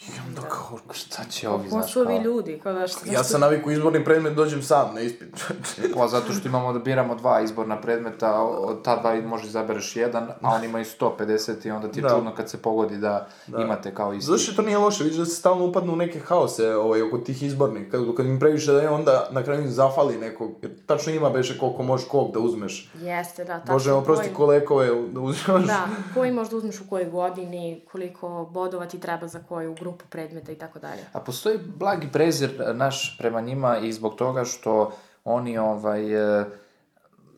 I onda kao, Šta će ovi, znaš, su ovi kao... ljudi? Kao da što, ja sam naviku izborni predmet, dođem sam na ispit. Pa zato što imamo da biramo dva izborna predmeta, od ta dva možeš izabereš jedan, a oni imaju 150 i onda ti je Da. čudno kad se pogodi da, imate kao isti. Zato što to nije loše, vidiš da se stalno upadnu u neke haose ovaj, oko tih izbornih. Kad, kad im previše da je, onda na kraju im zafali nekog. Jer tačno ima beše koliko možeš kog da uzmeš. Jeste, da, tačno. Bože, oprosti koji- kolekove da uzmeš. Da, koji možda uzmeš u kojoj godini, koliko bodova ti treba za koju grupu predmeta i tako dalje. A postoji blagi prezir e, naš prema njima i zbog toga što oni ovaj, e,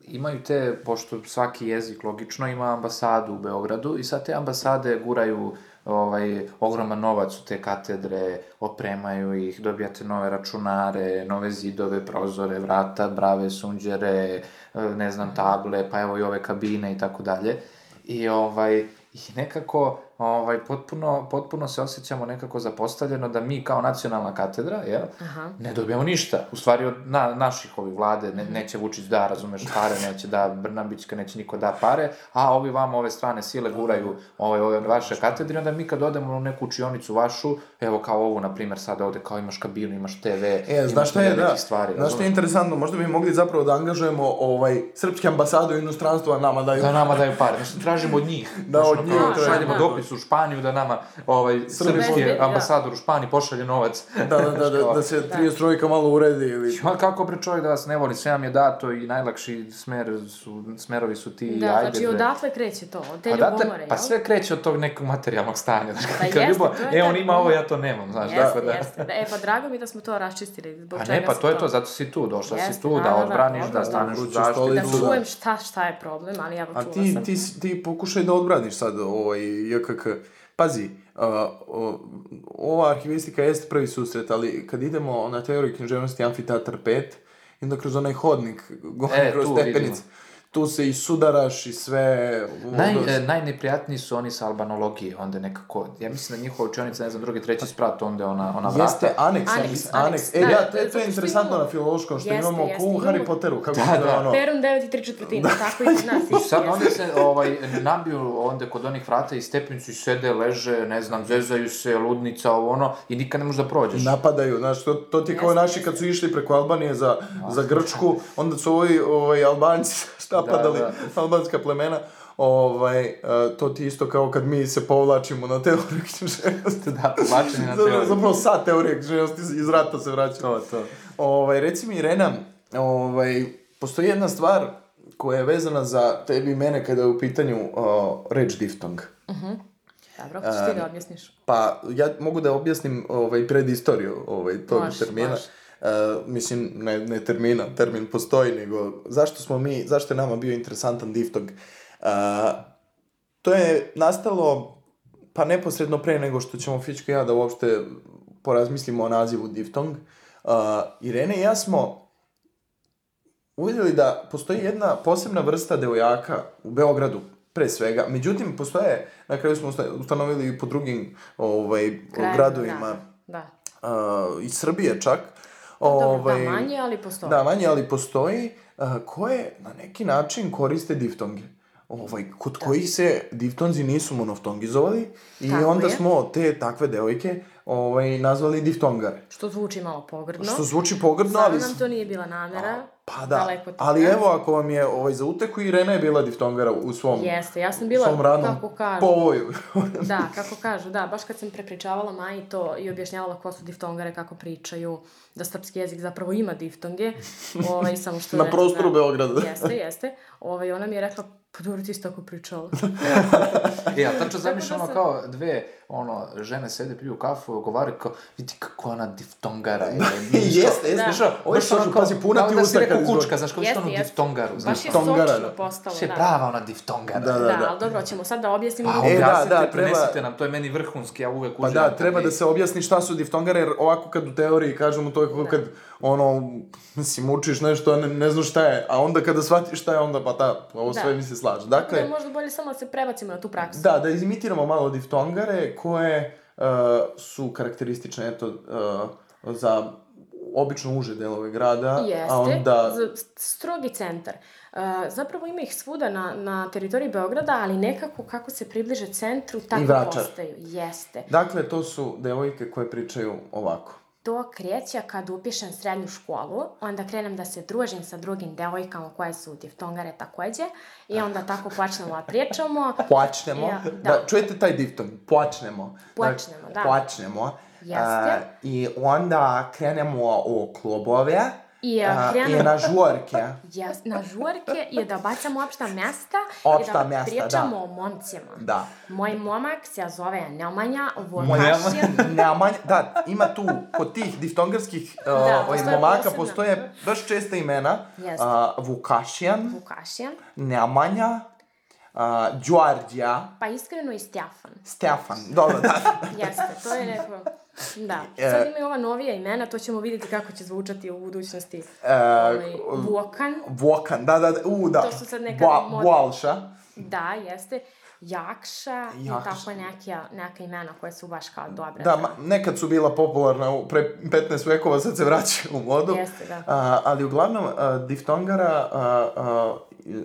imaju te, pošto svaki jezik logično ima ambasadu u Beogradu i sad te ambasade guraju ovaj, ogroman novac u te katedre, opremaju ih, dobijate nove računare, nove zidove, prozore, vrata, brave, sunđere, e, ne znam, table, pa evo i ove kabine i tako dalje. I ovaj, i nekako ovaj, potpuno, potpuno se osjećamo nekako zapostavljeno da mi kao nacionalna katedra, jel, Aha. ne dobijamo ništa. U stvari od na, naših ovih vlade, ne, neće Vučić da, razumeš, pare, neće da Brnabićka, neće niko da pare, a ovi vama ove strane sile guraju ove, ove vaše katedre, onda mi kad odemo u neku učionicu vašu, evo kao ovu, na primjer, sad ovde kao imaš kabinu, imaš TV, E, imaš znaš šta je, da, stvari, znaš šta je interesantno, možda bi mogli zapravo da angažujemo ovaj, srpske ambasade u inostranstvu, a nama daju... Da nama daju pare, znači tražimo od njih. Da, od njih. Šaljemo Da. Dopis u Španiju da nama ovaj, srpski da. ambasador u Španiji pošalje novac. Da, da, da, da, da se 30 trojka malo uredi ili... Ma kako bre čovjek da vas ne voli, sve vam je dato i najlakši smer su, smerovi su ti, Da, ajde znači bre. odatle kreće to, od te Pa, date, ljubomore, pa jel? sve kreće od tog nekog materijalnog stanja, znaš, Pa kad jeste, ljubav, to je e, on ima ovo, ja to nemam, znaš, Jeste, tako da. jeste. Da, e, pa drago mi da smo to raščistili. Zbog Pa ne, pa to je to, zato si tu, došla si Jeste, tu, da, da da, da, odbraniš, da staneš u zaštitu. Da da. čujem šta, šta je problem, ali evo A čula ti, sam. ti, ti pokušaj da odbraniš sad ovaj JKK. Pazi, o- ova arhivistika jeste prvi susret, ali kad idemo na teoriju književnosti Amfiteatr 5, i onda kroz onaj hodnik, gore E, kroz stepenice, vidimo. Tu se i sudaraš i sve... Naj, e, najneprijatniji su oni sa albanologije, onda nekako, ja mislim da njihova učenica, ne znam, drugi, treći sprat, onda ona, ona vrata. Jeste aneks, Aneks, aneks, aneks. E, da, ja, zato to je, to je interesantno na filološkom, što Jeste, imamo jeste, ko u imamo- Harry Potteru, kako Da, da. ono... Perun 9 i 3 četvrtine, tako i nas. I sad onda se ovaj, nabiju onda kod onih vrata i stepenicu i sede, leže, ne znam, zezaju se, ludnica, ovo ono, i nikad ne možeš da prođeš. Napadaju, znaš, to, to ti je kao naši kad su išli preko Albanije za, za Grčku, onda su ovi ovaj, Albanci napadali, Da, albanska plemena, ovaj, eh, to ti isto kao kad mi se povlačimo na teoriju književnosti. Da, povlačenje na teoriju. Zapravo sad teorija književnosti iz rata se vraća. To, to. Ovaj, reci mi, Irena, ovaj, postoji jedna stvar koja je vezana za tebi i mene kada je u pitanju uh, reč diftong. Dobro, hoćeš ti da objasniš? Pa, ja mogu da objasnim ovaj, predistoriju ovaj, tog Može, termina. može. E, mislim, ne, ne termina, termin postoji, nego zašto smo mi, zašto je nama bio interesantan diftong? E, to je nastalo, pa neposredno pre nego što ćemo Fička i ja da uopšte porazmislimo o nazivu diftong. Uh, Irene i ja smo uvidjeli da postoji jedna posebna vrsta devojaka u Beogradu, pre svega. Međutim, postoje, na kraju smo usta- ustanovili i po drugim ovaj, Krajevima, gradovima Da, da. uh, iz Srbije čak. Dobro, da, manje, ali postoji. Da, manje, ali postoji, uh, koje na neki način koriste diftonge. Ovaj, kod kojih se diftonzi nisu monoftongizovali i Tako onda je. smo te takve devojke ovaj, nazvali diftongare. Što zvuči malo pogrdno. Što zvuči pogrdno, Stvarno ali... nam to nije bila namera. Pa da, Daleko toga. ali evo ako vam je ovaj, za uteku, Irena je bila diftongara u svom, Jeste, ja sam bila, svom radnom kako kažu, povoju. da, kako kažu, da, baš kad sam prepričavala Maji to i objašnjavala ko su diftongare, kako pričaju, da srpski jezik zapravo ima diftonge, ovaj, samo što... Na prostoru da, Beograda. Jeste, jeste. Ovaj, ona mi je rekla, pa dobro, ti si tako pričala. Ja tačno zamišljam da ono se- kao dve, ono, žene sede, piju kafu, govaraju kao, vidi kako ona diftongara je. Jeste, jeste. Da. Znaš, ovo je ono što, kao, pazi, puna ti da si usta rekao kučka, znaš, kao što ono jeste. diftongaru, znaš. Baš je Diftongara, sočno da. postalo, Še da. prava ona diftongara. Da, Da, da, da. ali dobro, ćemo sad da objasnimo. Pa E, da, objasnite, da, treba- prenesite nam, to je meni vrhunski, ja uvek Pa uživam. da, treba da se objasni šta su diftongare, jer ovako kad u teoriji kažemo to je kako kad, ono, mislim, učiš nešto, a ne, ne znaš šta je, a onda kada shvatiš šta je, onda pa ta, ovo Da. sve mi se da Dakle, je možda bolje samo da se prebacimo na tu praksu. da, da izimitiramo malo diftongare koje uh, su karakteristične, eto, uh, za obično uže delove grada, Jeste, a onda... strogi centar. Uh, zapravo ima ih svuda na, na teritoriji Beograda, ali nekako kako se približe centru, tako postaju. Jeste. Dakle, to su devojke koje pričaju ovako. To kreće kad upišem srednju školu, onda krenem da se družim sa drugim devojkama koje su diftongare takođe i onda tako počnemo da pričamo. Počnemo. Ja, da. da. čujete taj diftong? Počnemo. Počnemo, da. Počnemo. Jeste. A, I onda krenemo u klubove. A, krenemo- I na žurke. Jas, na žurke je da bacamo opšta mesta Opšta i da mesta, pričamo da. o momcima. Da. Moj momak se zove Nemanja Moj Vukašin. Nemanja, da, ima tu, kod tih diftongarskih uh, Da, postoje momaka postoje baš česta imena. Jeste. Uh, Vukašijan, Vukašin. Nemanja, uh, Đorđija, Pa iskreno i Stefan. Stefan, dobro, da. Jeste, to je neko... Da. E. Sad imaju ova novija imena, to ćemo vidjeti kako će zvučati u budućnosti. E, ovaj, Vuokan. Vokan, da, da, da, u, da. To su sad neka Ba- mod- Balša. Da, jeste. Jakša, i Jakša. tako neka, neka imena koje su baš kao dobre. Da, ma, nekad su bila popularna u pre 15 vekova, sad se vraćaju u modu. Jeste, da. A, ali uglavnom, a, diftongara, a, a,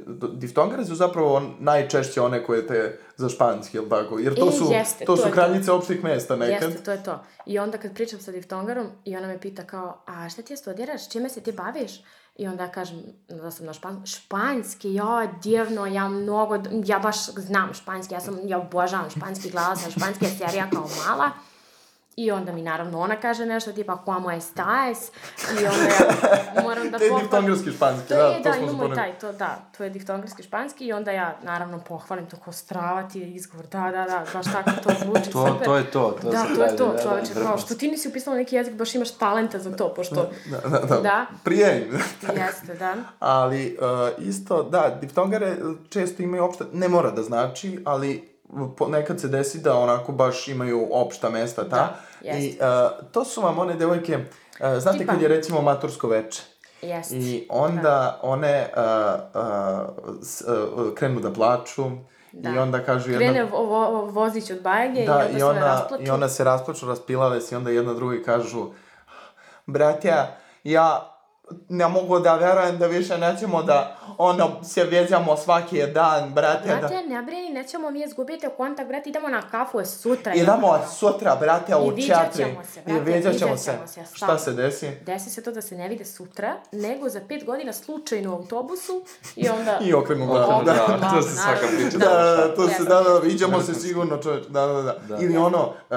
d- diftongare su zapravo najčešće one koje te za španski, jel tako? Jer to E, su, jeste, to to su je to. kraljice opštih mesta nekad. Jeste, to je to. I onda kad pričam sa diftongarom i ona me pita kao, a šta ti studiraš, čime se ti baviš? I onda ja kažem da sam na špan... španski, ja, divno, ja mnogo, ja baš znam španski, ja sam, ja obožavam španski, gledala sam španske serija kao mala. I onda mi naravno ona kaže nešto tipa como estás i onda ja moram da To je pohvalim- diftongarski španski, to da, je, to da, smo imamo taj, to da, to je diftongarski španski i onda ja naravno pohvalim to ko strava ti je izgovor, da, da, da, baš tako to zvuči, To, super. to je to, to da, to je to, da, da, čoveče, kao, vrhunac. što ti nisi upisala neki jezik, baš imaš talenta za to, pošto, Da, da, da. Da. Prije. jeste, da. Ali uh, isto, da, diftongare često imaju opšta, ne mora da znači, ali nekad se desi da onako baš imaju opšta mesta, ta. Da, jeste. I uh, to su vam one devojke, uh, znate Tipa- kad je recimo matursko veče. Jeste. I onda one uh, uh, s, uh, krenu da plaču Da. i onda kažu jedna... Krene vo, vo, vozić od bajage Da, i onda i se rasplaču. i ona se rasplaču, raspilale se i onda jedna drugi kažu Bratja, ja ne mogu da verujem da više nećemo da ono se vezamo svaki dan, brate, da... Brate, ne brini, nećemo mi izgubiti kontakt, brate, idemo na kafu sutra. Idemo sutra, brate, u I viđat četiri. ćemo se, I brate, viđat ćemo viđat se. ćemo se, Šta se desi? Desi se to da se ne vide sutra, nego za pet godina slučajno u autobusu i onda... I okrenu glavu, Okrenu da. glavu. to se svaka priča Da, da, da, to se, da, da, viđamo se sigurno, čovječ, da, da, da. Da. Ili ono, uh,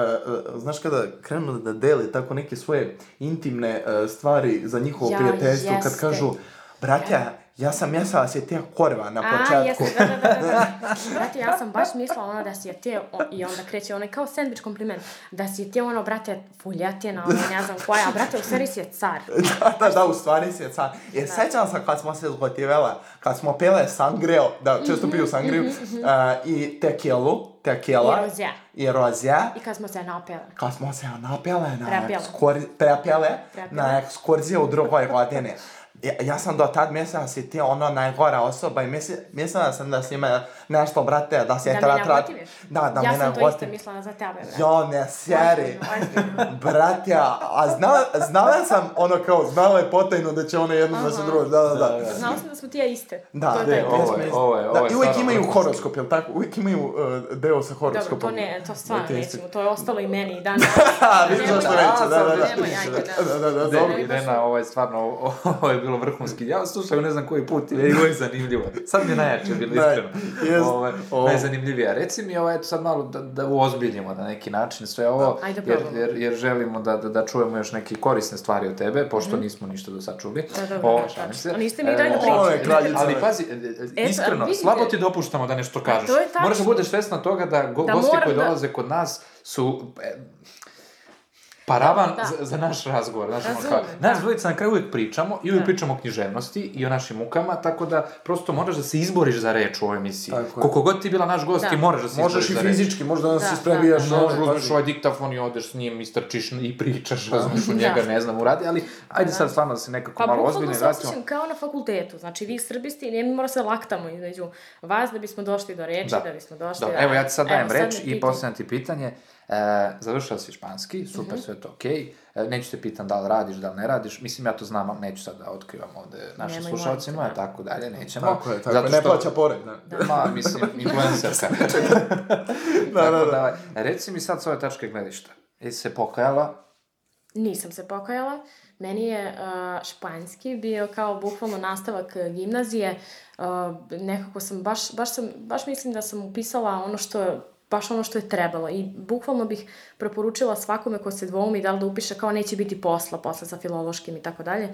uh, znaš kada krenu da dele tako neke svoje intimne uh, stvari za njihovo Ja, prijateljstvo, kad jeste. kažu, brate, ja sam mislila da si te korva na A, početku. jeste, da, da, da, da. Brate, ja sam baš mislila ono da si je te, o, i onda kreće onaj kao sandvič kompliment, da si je te ono, brate, fuljatina, ono, ne znam koja, a brate, u stvari si je car. da, da, da, u stvari si je car. Jer sećam se kad smo se zgotivele, kad smo pile sangreo, da, često piju sangriju, uh, i tekilu, tekila. I rozja. I rozja. I kad smo se napele. kad smo se napjele na Prepjele. ekskor... prepjele Prepjele. na ekskurziju u drugoj godini. Ja, ja sam do tad mislila da si ti ono najgora osoba i misli, mislila sam da si me nešto, brate, da si Da me tra, tra... nagotiviš? Da, da ja me sam to isto nagotiviš. mislila za tebe, brate. Jo, ne sjeri. Brate, a, a znala, znala sam ono kao, znala je potajno da će one jednom da se Aha. druže, da, da, da. Znala sam da smo ti ja iste. Da, to je da, da, ovo je- ovo je- da, ovo je i uvijek imaju horoskop, jel tako? Uvijek imaju uh, deo sa horoskopom. Dobro, to ne, to stvarno nećemo, to je ostalo i meni i dan A, vidiš zašto neće, da, da, da. ajde, da. Da, da, da, Ne, dobro. Irena, ovo je stvarno, ovo, ovo je bilo vrhunski. Ja slušam ne znam koji put i je zanimljivo. Sad mi je najjače bilo, Da, iskreno. jest. Ovo, Ovo. najzanimljivije. Reci mi, ovo, eto sad malo da, da uozbiljimo na neki način sve ovo, Ajde, da jer, jer, jer želimo da, da, da čujemo još neke korisne stvari od tebe, pošto nismo ništa do sad čuli. Da, dobro, O, da, šalim tačno. se. A niste mi dali da E, je kraljica. Ali pazi, e, e, Eto, iskreno, vidite. slabo ti dopuštamo da nešto kažeš. to je tačno. Moraš da budeš svesna toga da, go, Da gosti koji da- dolaze kod nas su... Paravan Da. za, za naš razgovor. Znaš, Razumem, kao, da. nas dvojica na kraju uvijek pričamo i uvijek Da. pričamo o književnosti i o našim mukama, tako da prosto moraš da se izboriš za reč u ovoj emisiji. Tako je. Koliko god ti bila naš gost, Da. ti moraš da se Možeš izboriš i za reč. fizički, možda da Da, se da. sprebijaš. Možeš, ono, uzmeš ovaj diktafon i odeš s njim, istrčiš i pričaš, razumeš u Da. njega, ne znam, uradi, ali ajde sad stvarno da se nekako Pa malo bukvalno ozbiljno se vratimo. osjećam kao na fakultetu. Znači, vi srbisti, ne mi mora se laktamo između vas da bismo došli do reči, da, bismo došli... Da- evo ja ti sad dajem reč i postavljam ti pitanje. E, završila si španski, super, Mhm. sve to okej. E, neću te pitan da li radiš, da li ne radiš. Mislim, ja to znam, ali neću sad da otkrivam ovde našim Nemoj, slušalcima, da. tako dalje, nećemo. Tako je, tako Zato je. Ne što- plaća pored, da. Ma, mislim, influencerka. Da, da, Tako da. Reci mi sad s ove tačke gledišta. Jesi se pokajala? Nisam se pokajala. Meni je uh, španski bio kao bukvalno nastavak gimnazije. Uh, nekako sam, baš, baš, sam, baš mislim da sam upisala ono što baš ono što je trebalo i bukvalno bih preporučila svakome ko se dvoumi da li da upiše kao neće biti posla, posla sa filološkim i tako dalje.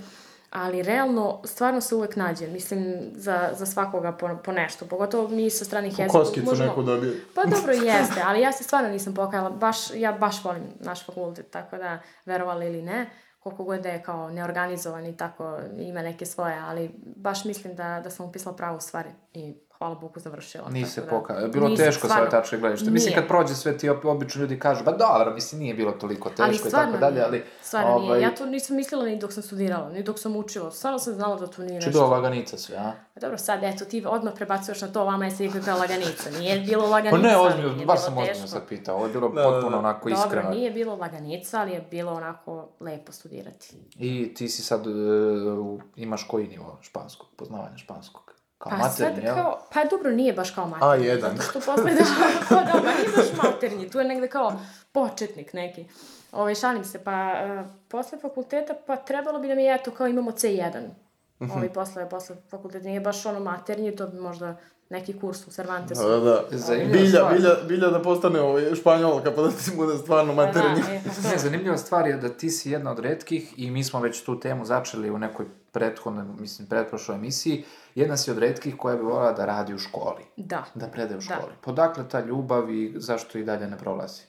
Ali realno, stvarno se uvek nađe, mislim, za, za svakoga po, po nešto, pogotovo mi sa stranih jezika. Koskicu neku dobije. Pa dobro jeste, ali ja se stvarno nisam pokajala, baš, ja baš volim naš fakultet, tako da, verovali ili ne, koliko god da je kao neorganizovan i tako, ima neke svoje, ali baš mislim da, da sam upisala pravu stvari i hvala Bogu završila. Nisi se da- pokajala. Bilo Nisam, teško stvarno. tačke gledišta. Mislim, Nije. kad prođe sve ti obično ljudi kažu, ba dobro, mislim, nije bilo toliko teško Ali i tako dalje, nije. ali... Stvarno ovaj, nije. Ja to nisam mislila ni dok sam studirala, ni dok sam učila. Stvarno sam znala da to nije nešto. do laganica sve, a? A Dobro, sad, eto, ti odmah prebacuješ na to, vama je slika kao laganica. Nije bilo laganica, Pa ne, ali ozbiljno, nije baš sam ozbiljno sad pitao. Ovo je bilo Da, da, potpuno da. onako Dobro, iskreno. nije bilo laganica, ali je bilo onako lepo studirati. I ti si sad, e, imaš koji nivo španskog, poznavanja španskog? Kao Pa materni, sad jel? kao, pa dobro, nije baš kao maternji. A1. Zato što posle da, pa da, ma nije baš maternji, tu je negde kao početnik neki. Ove, šalim se, pa uh, posle fakulteta, pa trebalo bi da mi, eto, kao imamo C1. Mhm. Ovi posle, posle fakulteta nije baš ono maternji, to bi možda neki kurs u Cervantesu. Da, da, da. Zanimljiva Bilja, stvar. bilja, bilja da postane ovaj španjolka, pa da ti bude stvarno Pa maternji. Da, e, pa to. Ne, zanimljiva stvar je da ti si jedna od redkih i mi smo već tu temu začeli u nekoj prethodnoj, mislim, pretprošloj emisiji. Jedna si od redkih koja bi volala da radi u školi. Da. Da predaje u Da. školi. Podakle ta ljubav i zašto i dalje ne prolazi?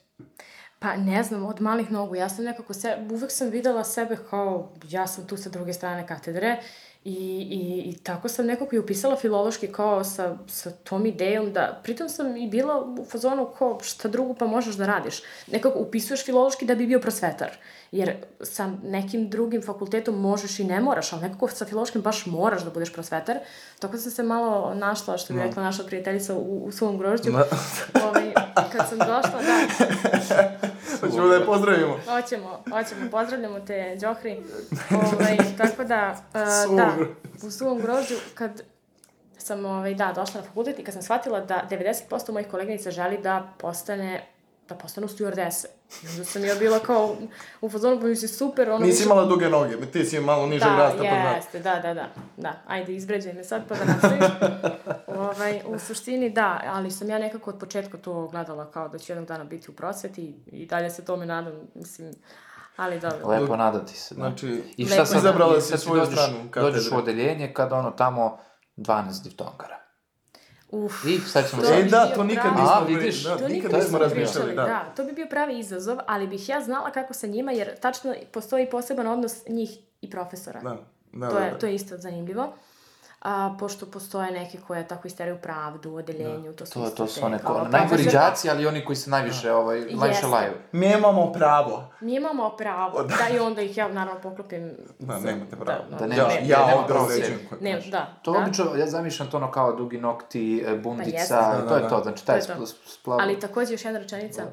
Pa ne znam, od malih nogu. Ja sam nekako, se, uvek sam videla sebe kao, ja sam tu sa druge strane katedre i, i, i tako sam nekako i upisala filološki kao sa, sa tom idejom da, pritom sam i bila u fazonu kao šta drugo pa možeš da radiš. Nekako upisuješ filološki da bi bio prosvetar. Jer sa nekim drugim fakultetom možeš i ne moraš, ali nekako sa filološkim baš moraš da budeš prosvetar. Tako sam se malo našla, što bi rekla naša prijateljica u, u svom grožđu. Da. Ovaj, kad sam došla, da, Hoćemo da je pozdravimo. Hoćemo, hoćemo, pozdravljamo te, Đokri. Ovaj, tako da, uh, da, u suvom grožđu, kad sam, ovaj, da, došla na fakultet i kad sam shvatila da 90% mojih koleginica želi da postane da postanu stewardese. I onda sam ja bila kao u fazonu, pa mi si super, ono... Nisi više- imala duge noge, ti si malo nižeg da, rasta. da. jeste, da, da, da, da. Ajde, izbređaj me sad pa da nastavim. ovaj, u suštini da, ali sam ja nekako od početka to gledala kao da ću jednog dana biti u prosveti i dalje se tome nadam, mislim, ali dobro. Lepo nadati se, da. Znači, I šta sad, izabrala si svoju stranu dođeš u odeljenje kada ono tamo 12 diftongara. Uf. I sad ćemo To sad... E, da, to nikad pravi- nismo, A, pri- vidiš, da, To nikad nismo razmišljali, da. da. To bi bio pravi izazov, ali bih ja znala kako sa njima, jer tačno postoji poseban odnos njih i profesora. Da, da, to, da, je, da. to je isto zanimljivo. A, pošto postoje neke koje tako isteraju pravdu u odeljenju, to su To, to su one kao ko, najgori đaci, ali oni koji se najviše, ovaj, najviše Jeste. laju. Mi imamo pravo. Mi imamo pravo, da, i onda ih ja naravno poklopim. Da, nemate pravo. Da, Da da, nemaš- ne, ja ovde pravo određujem sebi. koje ne, da, To da. obično, ja zamišljam to ono kao dugi nokti, e, bundica, jeste. i to Da, je da, to, da. znači taj To je to. spl- splav... Ali takođe još jedna rečenica.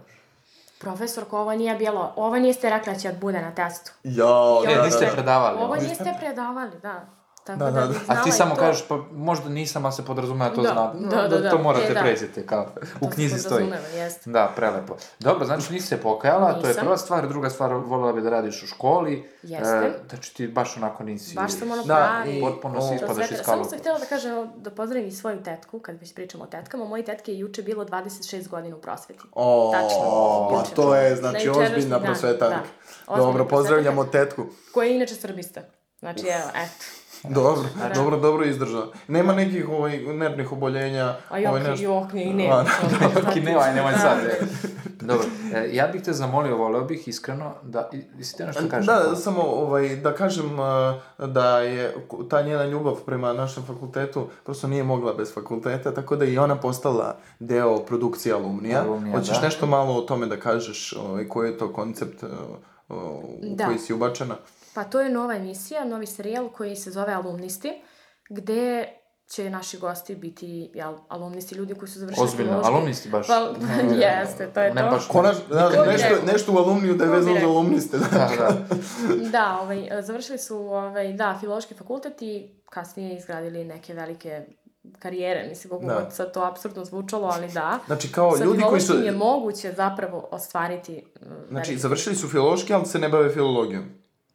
Profesorko, ovo nije bilo, ovo niste rekla da će da bude na testu. Jao, I Ne, da, niste da, ste- da. predavali. Ovo niste predavali, da. Tako Da, da, da, da. A ti samo to. kažeš, pa možda nisam, ali se podrazumeva to Da, zna. da, da, da. To morate E, da. pređete, kao u To knjizi stoji. podrazumeva, jeste. Da, prelepo. Dobro, znači nisi se pokajala, to je Nisam. prva stvar. Druga stvar, voljela bi da radiš u školi. Jeste. E, znači ti baš onako nisi... Baš sam ono Da, pravi. i potpuno si ispadaš iz Samo kalupa. sam htjela da kažem, da pozdravim svoju tetku, kad već pričamo o tetkama. Moji tetke je juče bilo 26 godina u prosveti. O, Tačno, pa to je, Na znači, ozbiljna da. Ozbiljna Dobro, pozdravljamo tetku. Koja je inače srbista. Znači, evo, eto. Dobro, Da. dobro, dobro izdržala. Nema nekih ovaj, nervnih oboljenja. A jok, ovaj, nešto- jok, i ne. A, Ok, ne, aj, nemoj sad. e. Dobro, e, ja bih te zamolio, voleo bih iskreno da... i- Jesi te nešto kažeš? Da, samo ovaj, da kažem da je ta njena ljubav prema našem fakultetu prosto nije mogla bez fakulteta, tako da je i ona postala deo produkcije alumnija. Alumnija, Hoćeš da. nešto malo o tome da kažeš, ovaj, koji je to koncept uh, u Da. koji si ubačena? Pa to je nova emisija, novi serijal koji se zove Alumnisti, gde će naši gosti biti, jel, alumnisti, ljudi koji su završili Ozbiljno, filološki. alumnisti baš. Pa, jeste, to je Ne to. baš- Konač, da, bi nešto, nešto u alumniju da je vezano za alumniste. Da. Da, da. Da, ovaj, završili su, ovaj, da, filološki fakultet i kasnije izgradili neke velike karijere, mislim, koliko Da. sad to absurdno zvučalo, ali da. Znači, kao Sa ljudi koji su... je moguće zapravo ostvariti... mm, Znači, velike- završili su filološki, ali se ne bave filologijom.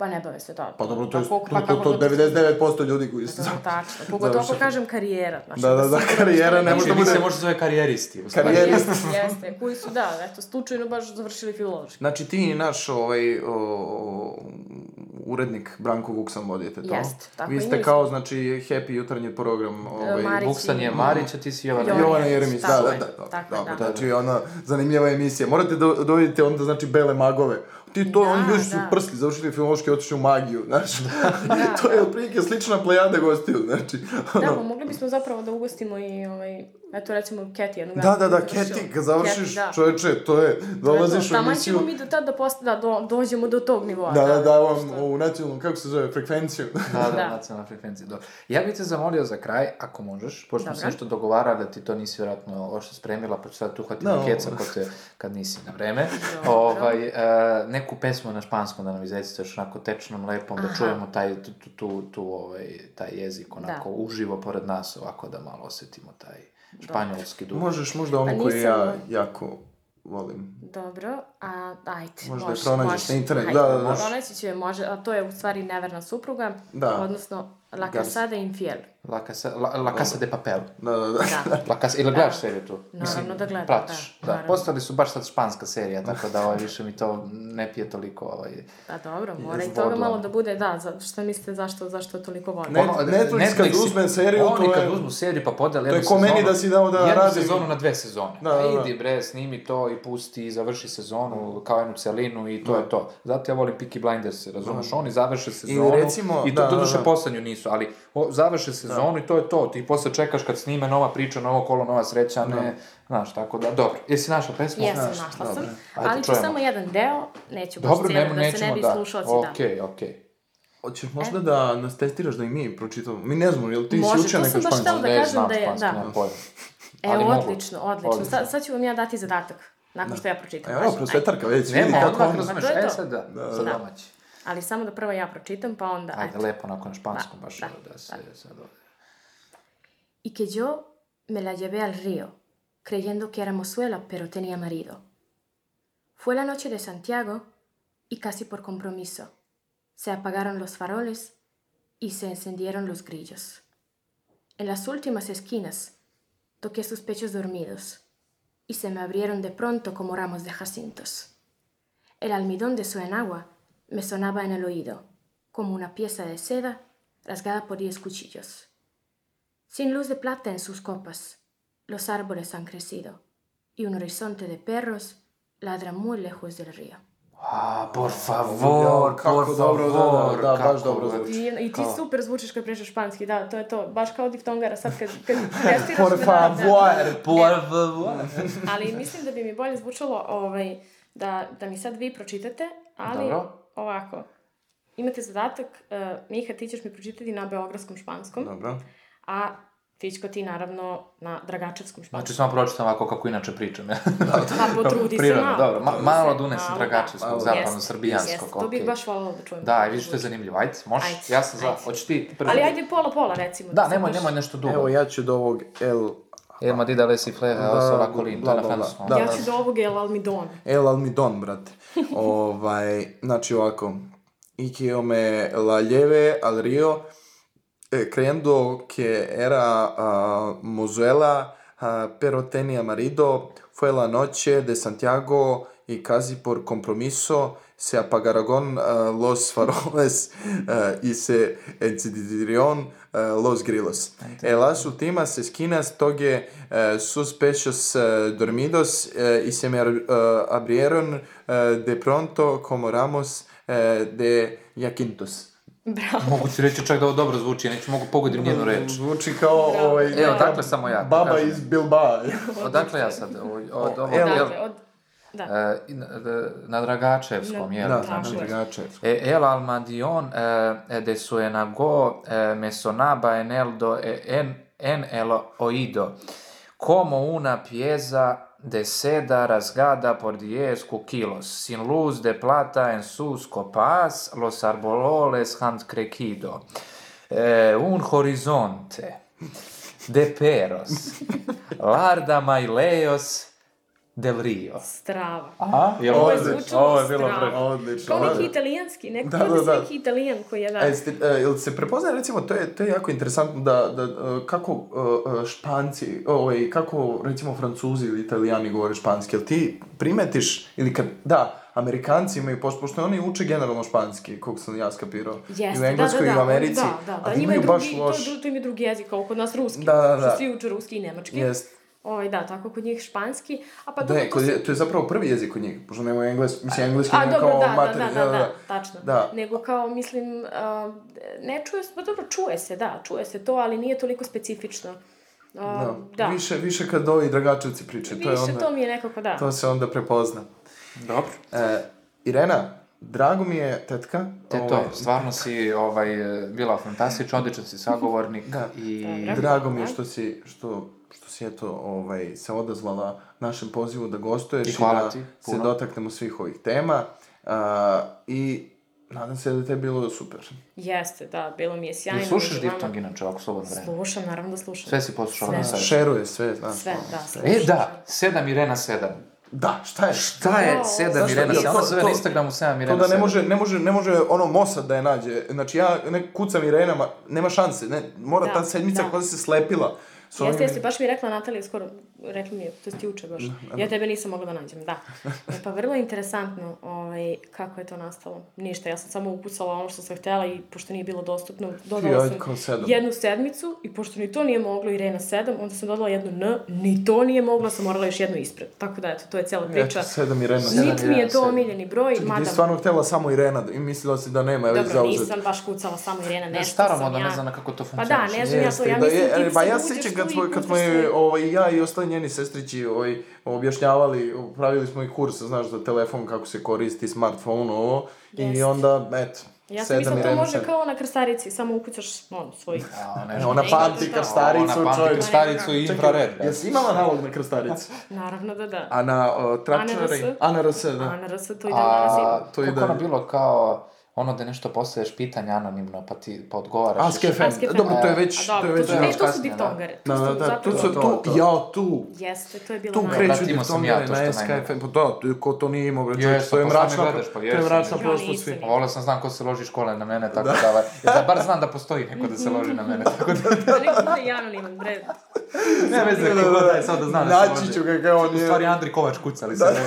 Pa ne bave se da. Pa dobro, to je koliko- to, pa to, to, god- 99% ljudi koji su... To je tačno. Pogotovo ako kažem karijera. Znači, Da, da, da, sigurno karijera ne može Znači, da mi se bude- može zove karijeristi. Karijeristi. Jeste, jeste, koji su, da, eto, slučajno baš završili filološki. Znači, ti i naš ovaj, o, urednik Branko Vuksan vodite to. Jest, tako Vi ste kao, znači, happy jutarnji program. Ovaj, Marić Vuksan je Marić, a ti si Jovana. Jovana. Jeremić, da, Tako da, je, da, tako je, dobro, da. znači ona zanimljiva emisija. Morate da dovidite onda, znači, bele magove. Ti to, Da, oni ljudi su da. prsli, završili filološki, otišli u magiju, znaš. Da, to je da. otprilike slična plejada gostiju, znači. Da, ono, pa mogli bismo zapravo da ugostimo i, ovaj, eto recimo Keti jednog Da, dana da, da. Keti, kad završiš, Keti, da. čoveče, to je, dolaziš u emisiju, ćemo mi do tada da, post, da do, dođemo do tog nivoa. da, da, da, vam što- u nacionalnom, kako se zove, frekvenciju. Da, da, Da. nacionalna frekvencija, dobro. Ja bih te zamolio za kraj, ako možeš, pošto smo se nešto dogovarali da ti to nisi vjerojatno ošto spremila, pa ću sad tu hvatiti No. keca ko te, kad nisi na vreme. Dobro. ovaj, e, neku pesmu na španskom da nam izrecitaš onako tečnom, lepom, da Aha. čujemo taj, tu, tu, tu, ovaj, taj jezik onako Da. uživo pored nas, ovako da malo osjetimo taj španjolski duh. Možeš možda onu Pa koju ja jako volim. Dobro, a ajde, Možda je može, pronađeš može. na internetu, Ajde, da, da, da. Pronaći će, može, a to je u stvari neverna supruga, Da. odnosno La Casada Infiel. La Casa, la, la casa de Papel. Da, da, da. Da. La Casa, ili gledaš seriju tu? Naravno da gledam, pratiš. da, Da, naravno. postali su baš sad španska serija, tako da ovaj, više mi to ne pije toliko ovaj, A dobro, mora i toga malo da bude, da, za, šta mislite zašto, zašto je toliko volim? Ne, Netflix kad uzme seriju, oni to je- kad uzmu seriju pa podeli to je jednu ko meni sezonu- da si dao da jednu radim. sezonu na dve sezone. Da, da, da. Idi bre, snimi to i pusti i završi sezonu kao jednu celinu i to je to. Zato ja volim Peaky Blinders, razumeš? Oni završe sezonu recimo- i to da, da, da. poslednju nisu, ali o, završe sezonu i to je to. Ti posle čekaš kad snime nova priča, novo kolo, nova sreća, ne, znaš, tako da, dobro. Jesi našla pesmu? Jesam, našla dobro. sam, Ajde, ali ću čujemo. samo jedan deo, neću baš Dobro, cijelo, nemo, da se ne bi da. slušalci, da. Okej, okej. Hoćeš možda da nas testiraš da i mi pročitamo? Mi ne znamo, jel ti si Može, učio to neka sam baš španjolska? htela da kažem da je- da. pojma. E, odlično, odlično. Odlično. Sad, sad ću vam ja dati zadatak, nakon što ja pročitam. Evo, Ajde, prosvetarka već, kako odmah, razumeš, To e to. sad da, za Da. domaći. ajde. Ali samo da prvo ja pročitam, pa onda... Ajde, eto. lepo, onako na španskom, Da, baš da, da, se sad ovdje. Y que yo me la llevé al río, creyendo que era mozuela, pero tenía marido. Fue la noche de Santiago y casi por compromiso. Se apagaron los faroles y se encendieron los grillos. En las últimas esquinas toqué sus pechos dormidos y se me abrieron de pronto como ramos de jacintos. El almidón de su enagua me sonaba en el oído, como una pieza de seda rasgada por diez cuchillos. Sin luz de plata en sus copas, los árboles han crecido y un horizonte de perros ladra muy lejos del río. A, por favor, kako por dobro, da, da, favor. da, baš dobro zvuči. I, i ti Kao- super zvučiš kad pričaš španski, da, to je to. Baš kao diftongara sad kad, kad testiraš Por favor, Por favor. Ali mislim da bi mi bolje zvučalo ovaj, da, da mi sad vi pročitate, ali Dobro. ovako. Imate zadatak, uh, Miha, ti ćeš mi pročitati na beogradskom španskom, Dobro. A Fićko ti naravno na dragačevskom španskom. Znači, samo pročitam ovako kako inače pričam, ja. Pa potrudi se Prirodno, malo. dobro. Ma, malo se, da unesem malo, dragačevskog, da. zapadno-srbijanskog, Jest, jest, To bih baš voljela da čujem. Da, i vidiš što je zanimljivo. Ajde, može? Ajde, Ja sam za. ajde. Hoćeš ti prvi? Ali ajde pola-pola recimo. Da, se nemoj, nemoj nešto dugo. Evo, ja ću do ovog El... El Madida Lesi Fle, Da, Oso La Colin, to je na francuskom. Da, Ja ću do ovog El Almidon. El Almidon, brate. ovaj, znači ovako. Y que yo me la lleve al río eh, creyendo que era ah, mozuela, ah, pero tenía marido. Fue la noche de Santiago y casi por compromiso se apagaron ah, los faroles y se encendieron los grillos. En las últimas esquinas toqué eh, sus pechos dormidos y se me abrieron de pronto como ramos de jacintos. Bravo. Mogu ti reći čak da ovo dobro zvuči, ja neću mogu pogodim njenu reč. Zvuči kao Bravo. ovaj, Evo, dakle samo ja. ti baba kažem. iz Bilbao. Odakle ja sad? Od, od, od, Evo. Dakle, od... Da. E, na, da- na Dragačevskom, jel? Da, znači, je. drugače. E, el almadion eh, de su enago eh, me sonaba en el do e, en en el oído. Como una pieza de seda rasgada por diez cuquilos, sin luz de plata en sus copas, los arbololes han crecido. Eh, un horizonte de peros, larda maileos, del rio. Strava. Aha, jel Ovo je Ovo je bilo strava. pre- Odlično. Kao da. neki italijanski, neko Da, da, da, da, da. neki italijan koji je da... A jeste, e, jel se prepoznaje, recimo, to je, to je jako interesantno da, da e, kako e, e, španci, ovaj, kako, recimo, francuzi ili italijani govore španski, jel ti primetiš, ili kad, da, Amerikanci imaju, pošto, pošto oni uče generalno španski, kog sam ja skapirao, i u da, Engleskoj da, i da, u Americi, da, da, da, ali njima je imaju baš drugi, loš... To, to im je drugi jezik, kao kod nas ruski. Da, da, da. Što svi uče ruski i nemački. Jest. Ovaj, da, tako kod njih španski. A pa Da, dobro, to su- je, to je zapravo prvi jezik kod njih, pošto nemaju engleski, mislim, engleski A, dobro, kao da, da, materi, da, da, da, tačno. Da. Nego kao, mislim, a, ne čuje se, pa dobro, čuje se, da, čuje se to, ali nije toliko specifično. A, Da. da. Više, više kad ovi dragačevci pričaju, to je Više onda, to mi je nekako, da. to se onda prepozna. Dobro. E, Irena, drago mi je, tetka. Te ovaj, stvarno si ovaj, bila fantastična, odličan si sagovornik Da. i... Drago mi je Da. što si, što, što si eto, ovaj, se odazvala našem pozivu da gostuješ I hvala da ti se puno. dotaknemo svih ovih tema. A, I nadam se da te je bilo super. Jeste, da, bilo mi je sjajno. Jel slušaš. Diftong inače ovako slobodno vreme? Slušam, naravno da slušam. Sve si poslušala Sve. na sajtu? Šeruje sve, znaš. Sve, da, sve. sve. E, da, 7 Irena 7. Da, šta je? Šta je Jao, 7 zašto? Irena 7? Jel Ona to- se zove to- na Instagramu 7 To Irena 7. da ne može, ne može, ne može ono Mossad da je nađe. Znači ja ne kucam Irenama, nema šanse, ne, mora Da, ta sedmica da. koja se slepila. S Jeste, ovim- jeste, baš mi je rekla Natalija skoro, rekla mi je, to ti uče baš. Ja tebe nisam mogla da nađem, da. E, pa vrlo interesantno ovaj, kako je to nastalo. Ništa, ja sam samo ukucala ono što sam htjela i pošto nije bilo dostupno, dodala sam sedam. jednu sedmicu i pošto ni to nije moglo Irena 7, onda sam dodala jednu N, ni to nije mogla, sam morala još jednu ispred. Tako da, eto, to je cijela priča. Eto, sedam Irena. Sedam Niti mi je to sedam. omiljeni broj, Čekaj, ti mada... je stvarno htjela samo Irena i mislila si da nema, je već Dobro, zauzet. nisam baš kucala samo Irena, Ne, nešto sam ja... ne znam na kako to Pa da, funkcioniše. ne znam ja to, Jeste, ja da mislim je, ti e, sad ja uđeš kad i smo, kad smo je, ovaj, ja i ostali njeni sestrići ovaj, objašnjavali, pravili smo i kurs, znaš, za telefon, kako se koristi, smartphone, ovo, i Jest. onda, eto, Ja sam mislila to može kao na krstarici, samo ukucaš ono, svoj... A, ne. Ona pamti krstaricu, Ona pamti krstaricu i infrared. brate. Jesi imala nalog na krstaricu? Naravno da da. A na uh, tračare? ANRS? ANRS, da. ANRS to i dan danas ima. A, to i kako da- ono bilo kao ono da nešto postavljaš pitanje anonimno, pa ti pa odgovaraš. Ask FM. Ask FM. Dobro, to je već, A to je već to, e, još to su da. diftongare. Da, To da, su da, tu su, to, tu, ja, tu. Jeste, to je bilo Tu kreću diftongare ja to na što SK najmanje. FM, pa da, ko to nije imao, reći, to je pa mračna, pa to je mračna prošlost nisam. svi. A volio sam znam ko se loži škole na mene, tako da, ovaj, ja da bar znam da postoji neko da se loži na mene, tako da... Da nek bude i anoniman, bre. Ne veze, Da, da, kako da. da je sad da znam da se Naći loži. ću ga kao on U je. stvari Andri Kovač kucali se.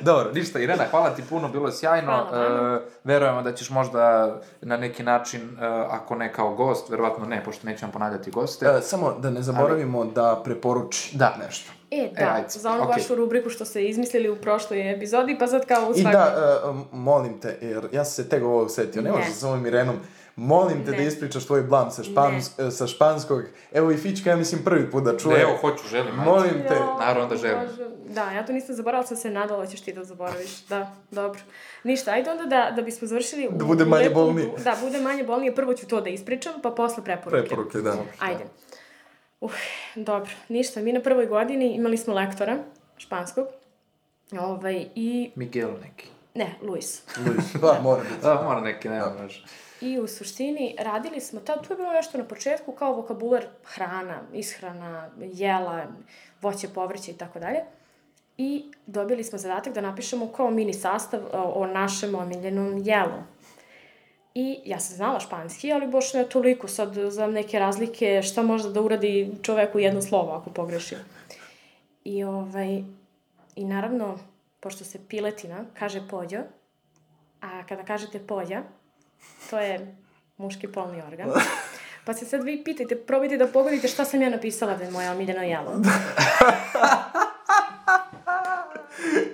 Dobro, ništa, Irena, hvala ti puno, bilo je sjajno. Hvala. E, verujemo da ćeš možda na neki način, e, ako ne kao gost, verovatno ne, pošto nećemo ponavljati goste. E, samo da ne zaboravimo da preporuči Da. nešto. E, da, ajde, za onu okej. vašu rubriku što ste izmislili u prošloj epizodi, pa sad kao u I svakom... da, e, molim te, jer ja sam se tek ovo setio, ne Ne. možeš sa ovom Irenom, molim te Ne. da ispričaš tvoj blam sa, špans, e, sa španskog. Evo i Fička, ja mislim, prvi put da čuje. Evo, hoću, želim. ajde. Molim te. Naravno da želim. Bože. Da, ja to nisam zaboravila, sam se nadala da ćeš ti da zaboraviš. Da, dobro. Ništa, ajde onda da, da bismo završili... Da bude manje lepu- bolnije. Da, bude manje bolnije. Prvo ću to da ispričam, pa posle preporuke. Preporuke, da. Ajde. Uh, dobro, ništa. Mi na prvoj godini imali smo lektora španskog. Ovaj, i... Miguel neki. Ne, Luis. Luis, pa, mora biti. Da, mora neki, nema može. I u suštini radili smo, ta, tu je bilo nešto na početku kao vokabular hrana, ishrana, jela, voće, povrće i tako dalje. I dobili smo zadatak da napišemo kao mini sastav o, o našem omiljenom jelu. I ja sam znala španski, ali baš ne toliko sad za neke razlike šta može da uradi čoveku jedno slovo ako pogreši. I ovaj, i naravno, pošto se piletina kaže pođo, a kada kažete polja, to je muški polni organ. Pa se sad vi pitajte, probajte da pogodite šta sam ja napisala da je moje omiljeno jelo.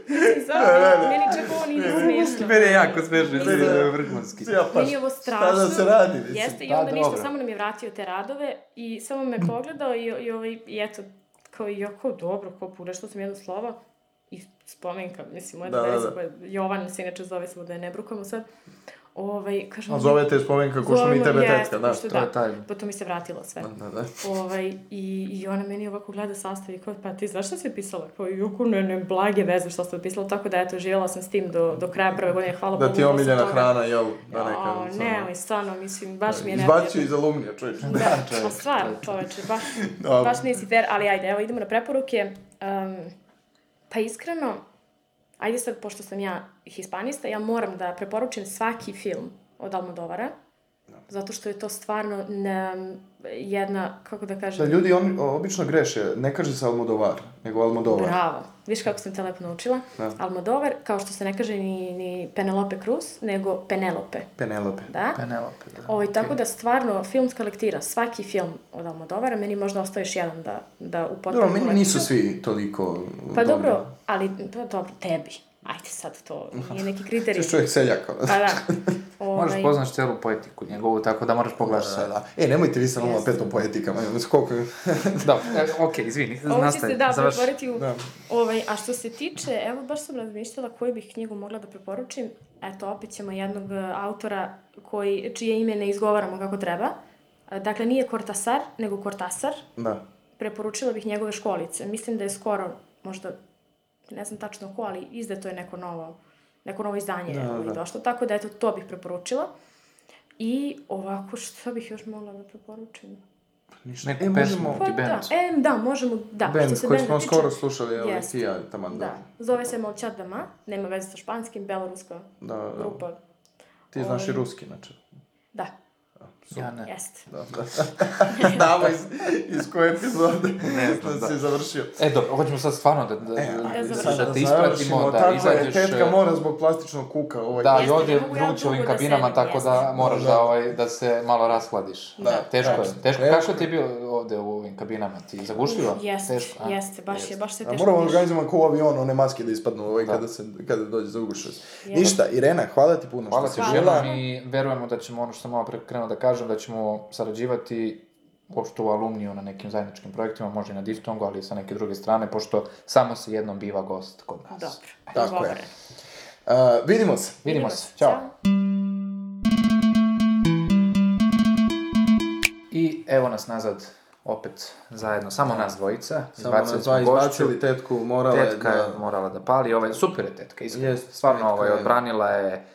Mislim, zapravo, meni čak ovo nije smiješno. Meni je jako Mislim- to je vrhunski. Ja, pa, Meni je ovo Šta strašno. da se radi, mislim. Jeste, i Pa, onda ništa, dobro. samo nam je vratio te radove i samo me pogledao i, i, ovaj, i eto, kao i jako dobro, kao pure, što sam jedno slovo spomenka, mislim, moja Da, da, da. Jovan se inače zove, samo da je ne brukamo sad, Ovaj, kažem, A zove te spomenka ko što mi tebe tetka, da. to je da. taj- Pa to mi se vratilo sve. Da, da. Ovaj, i, I ona meni ovako gleda sastav i kao, pa ti znaš šta si pisala? Kao, joko, ne, ne, blage veze šta ste pisala, tako da eto, živjela sam s tim do, do kraja prve godine, hvala Da Bogu. ti je omiljena hrana, jel? Da ne kažem samo. nemoj, stvarno, mislim, baš mi je Izbacio neprijatno. iz alumnija, čovječ. Da, pa stvarno, čoveče, baš, baš nisi fair, ali ajde, evo idemo na preporuke. Um, pa iskreno, ajde sad, pošto sam ja hispanista, ja moram da preporučim svaki film od Almodovara, zato što je to stvarno ne, jedna, kako da Da, kažem, ljudi oni obično greše, ne kaže se Almodovar, nego Almodovar. bravo. Viš kako sam te lepo naučila? Da. Almodovar, kao što se ne kaže ni, ni Penelope Cruz, nego Penelope. Penelope. Da? Penelope, da. Ovaj, tako da stvarno filmska lektira, svaki film od Almodovara, meni možda ostaje još jedan da, da upotpunim. Dobro, meni nisu kolekciju. svi toliko Pa dobro, ali pa dobro, tebi. Ajde sad, to nije neki kriterij. Ti si čovjek seljak, ono. Pa da. Možeš Ovaj, poznaš cijelu poetiku njegovu, tako da moraš pogledaš sve. Da, da. E, nemojte vi sa nama Jeste. petom poetikama, koliko... Dobro, e, okej, izvini, Ovo će nastavi, se da završi. pretvoriti u... Da. Ovaj, a što se tiče, evo baš sam razmišljala koju bih knjigu mogla da preporučim. Eto, opet ćemo jednog e, autora koji, čije ime ne izgovaramo kako treba. E, Dakle, nije Cortasar, nego Cortasar. Da. preporučila bih njegove školice. Mislim da je skoro, možda, ne znam tačno ko, ali izdato je neko novo, neko novo izdanje Da, da, da. došlo, tako da eto, to bih preporučila. I ovako, što bih još mogla da preporučim? Ništa. Neku e, pesmu. možemo... Pa Neki da, e, da, možemo, da. što Band se koji smo tiče- skoro slušali, evo, Jeste. ti ja, taman, da. Da, zove se Molčat Dama, nema veze sa španskim, beloruska Da, da. grupa. Ti znaš i Ovaj. ruski, znači. Da, Ja ne. jeste. Da, da. Znamo iz, iz koje epizode Ne znam, da si završio. E, dobro, hoćemo sad stvarno da, da, E, ajde, da, sad da te ispratimo, da tako je, izađeš... tetka e, mora zbog plastičnog kuka. Ovaj, Da, i ovdje vruće u ovim da kabinama, sedim, tako da moraš Da. da, ovaj, da se malo rashladiš. Da, teško da. je. Teško. Teško. Kako ti je bio ovdje u ovim kabinama? Ti zagušljivo? Jeste, Teško, jeste, baš je, baš se teško moramo organizovati kao u avionu, one maske da ispadnu ovaj, kada, se, kada dođe za ugušost. Jeste. Ništa, Irena, hvala ti puno Hvala što ti si bila. jednom i verujemo da ćemo, ono što sam malo pre krenuo da kažem, da ćemo sarađivati uopšte u alumniju na nekim zajedničkim projektima, može i na diftongu, ali i sa neke druge strane, pošto samo se jednom biva gost kod nas. Dobro, Tako je. dogovoreno. Uh, vidimo se. Vidimo se. Ćao. I evo nas nazad opet zajedno, samo nas dvojica. Samo nas dva izbacili, tetku morala je Tetka je da... morala da pali, ovaj, super je tetka, iskreno. Jest, Stvarno, tetka ovaj, je- odbranila je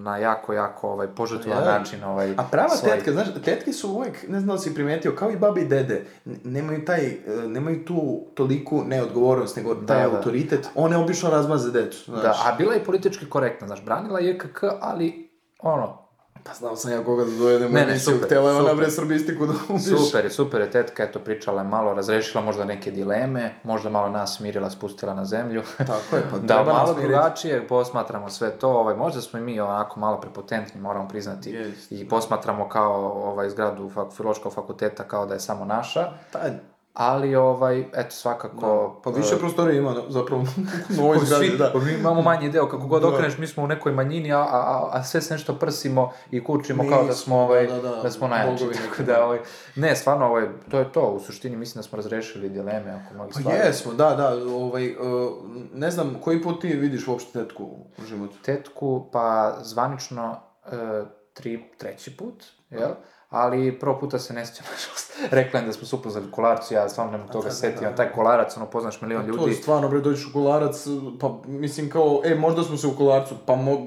na jako, jako ovaj, požrtvovan Je. način ovaj, A prava svoj- tetka, znaš, tetke su uvijek, ne znam da si primetio, kao i babi i dede, nemaju taj, e, nemaju tu toliku neodgovornost, nego taj Da, da. autoritet, one obično razmaze decu, znaš. Da, a bila je politički korektna, znaš, branila je KK, ali ono, Pa znao sam ja koga da dojedem u Ne, ne, emisiju, htjela je ona bre srbistiku da ubiš. super je, super je tetka, eto, pričala je malo, razrešila možda neke dileme, možda malo nas smirila, spustila na zemlju. Tako je, pa da, treba malo drugačije posmatramo sve to, ovaj, možda smo i mi onako malo prepotentni, moramo priznati, Jest. i posmatramo kao ovaj, zgradu fak, filološkog fakulteta kao da je samo naša, Pa, ali ovaj, eto, svakako... pa više prostorija ima zapravo u ovoj Pa zgradi, da. pa mi imamo manji deo, kako god Da. okreneš, mi smo u nekoj manjini, a, a, a sve se nešto prsimo i kučimo Mi kao da smo, ovaj, da, da, da, smo najjači. Tako da, da. ovaj, ne, stvarno, ovaj, to je to, u suštini mislim da smo razrešili dileme oko mnogih Pa stvari. jesmo, da, da, ovaj, uh, ne znam, koji put ti vidiš uopšte tetku u životu? Tetku, pa zvanično e, tri, treći put, jel? Ali prvo puta se ne sjećam, nažalost. Rekla da smo se upoznali kolarcu, ja stvarno ne mogu toga setiti, taj kolarac, ono, poznaš milion To je ljudi. stvarno, bre, dođeš u kolarac, pa mislim kao, e, možda smo se u kolarcu, pa mo,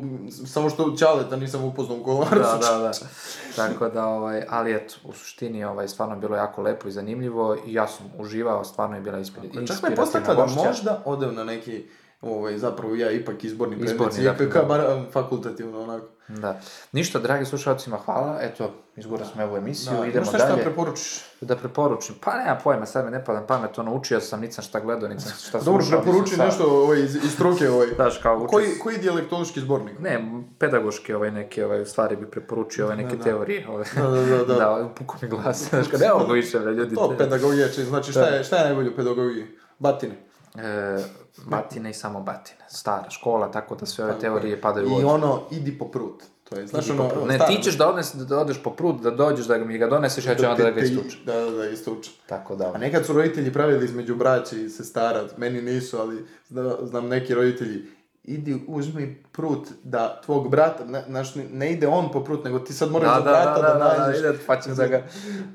samo što Ćaleta nisam upoznao u kolarcu. Da, da, da. Tako da, ovaj, ali eto, u suštini, ovaj, stvarno bilo jako lepo i zanimljivo i ja sam uživao, stvarno je bila inspira- Čak me inspirativna postakla da možda odem na neki, ovaj, zapravo ja ipak izborni predmet, ipak da. kao bar um, fakultativno, onako. Da. Ništa, dragi slušalcima, hvala. Eto, izgurali smo ovu emisiju, Da, idemo nešto da dalje. preporučiš? Da preporučim. Pa nema pojma, sad me ne pada pamet, ono, učio sam, nisam šta gledao, nisam šta Dobro, slušao. preporuči nisam nešto ovaj, iz, iz struke, ovaj. Znaš, kao učio Koji, koji dijalektološki zbornik? Ne, pedagoške ovaj neke ovaj, stvari bi preporučio, ove neke da. teorije. Ove. Da, da, da, da. da, puko mi glas. Znaš, kad ne mogu više, ljudi. To pedagogija, či, znači šta je, šta je najbolje u pedagogiji? Batine. E, batine i samo batine. Stara škola, tako da sve ove teorije padaju u I vodu. ono, idi po prut. To je, znaš ono. Ne, ti ćeš da, odnes, da odeš po prut, da dođeš, da mi ga doneseš, ja ću onda da ga istučem. Da, da, da, istučem. Tako da, A nekad su roditelji pravili između braće i sestara, meni nisu, ali zna, znam neki roditelji, idi uzmi prut da tvog brata, ne, znaš, ne ide on po prut, nego ti sad moraš Da, za da, brata da, da, da, da, nađeš. ide, pa ćeš da ga...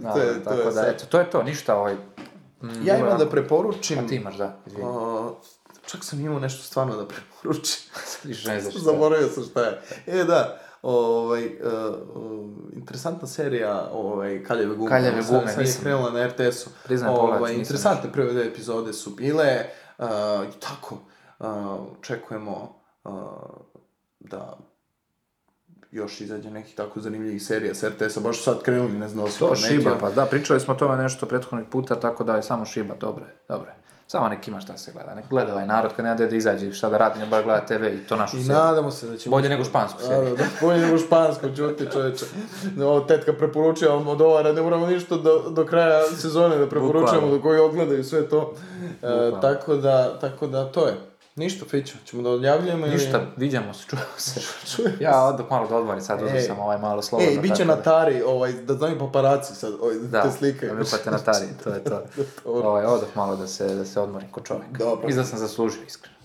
Da, To je- da, to tako je da, sad. eto, to je to, ništa, ovaj... mm, Ja imam da preporučim... A ti imaš, da, izvini. a, čak sam imao nešto stvarno da preporučim. Više ne znaš šta. Zaboravio sam šta je. E, da, ovaj, uh, uh, interesantna serija ovaj, Kaljeve gume. Kaljeve gume, sad je nisam- krenula na RTS-u. Ću, ovaj, nisam interesantne prve dve epizode su bile. Uh, tako, uh, očekujemo uh, da još izađe nekih tako zanimljivih serija s RTS-a, baš sad krenuli, ne znam da To šiba, pa da, pričali smo o tome nešto prethodnih puta, tako da je samo šiba, dobro je, dobro je. Samo nek ima šta se gleda, nek gleda ovaj narod kad nema gde da izađe, šta da radi, ne bar gleda TV i to našu I seriju. nadamo se da će... Bolje nego špansku Da, seriju. Da, da, bolje nego špansku, čuti čoveče. Ovo tetka preporučuje Almodovara, ne moramo ništa do, do kraja sezone da preporučujemo, Bukvalno. do koji odgledaju sve to. E, Bukvalno. tako da, tako da, to je. Ništa, Fićo, ćemo da odjavljujemo ili... Ništa, viđamo se, čujemo se. Čujemo Ja odah malo da odmorim, sad uzeo Ej. sam ovaj malo slobodno. Ej, bit će tako na da- tari, ovaj, da znaju paparaci sad, ovaj, Da, te slike. da mi upate na tari, to je to. Dobro. ovaj, odah malo da se, da se odmorim ko čovjek. Dobro. Mislim da sam zaslužio, iskreno.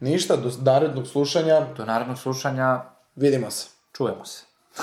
Ništa, do narednog slušanja, Do narednog slušanja, vidimo se. čujemo se.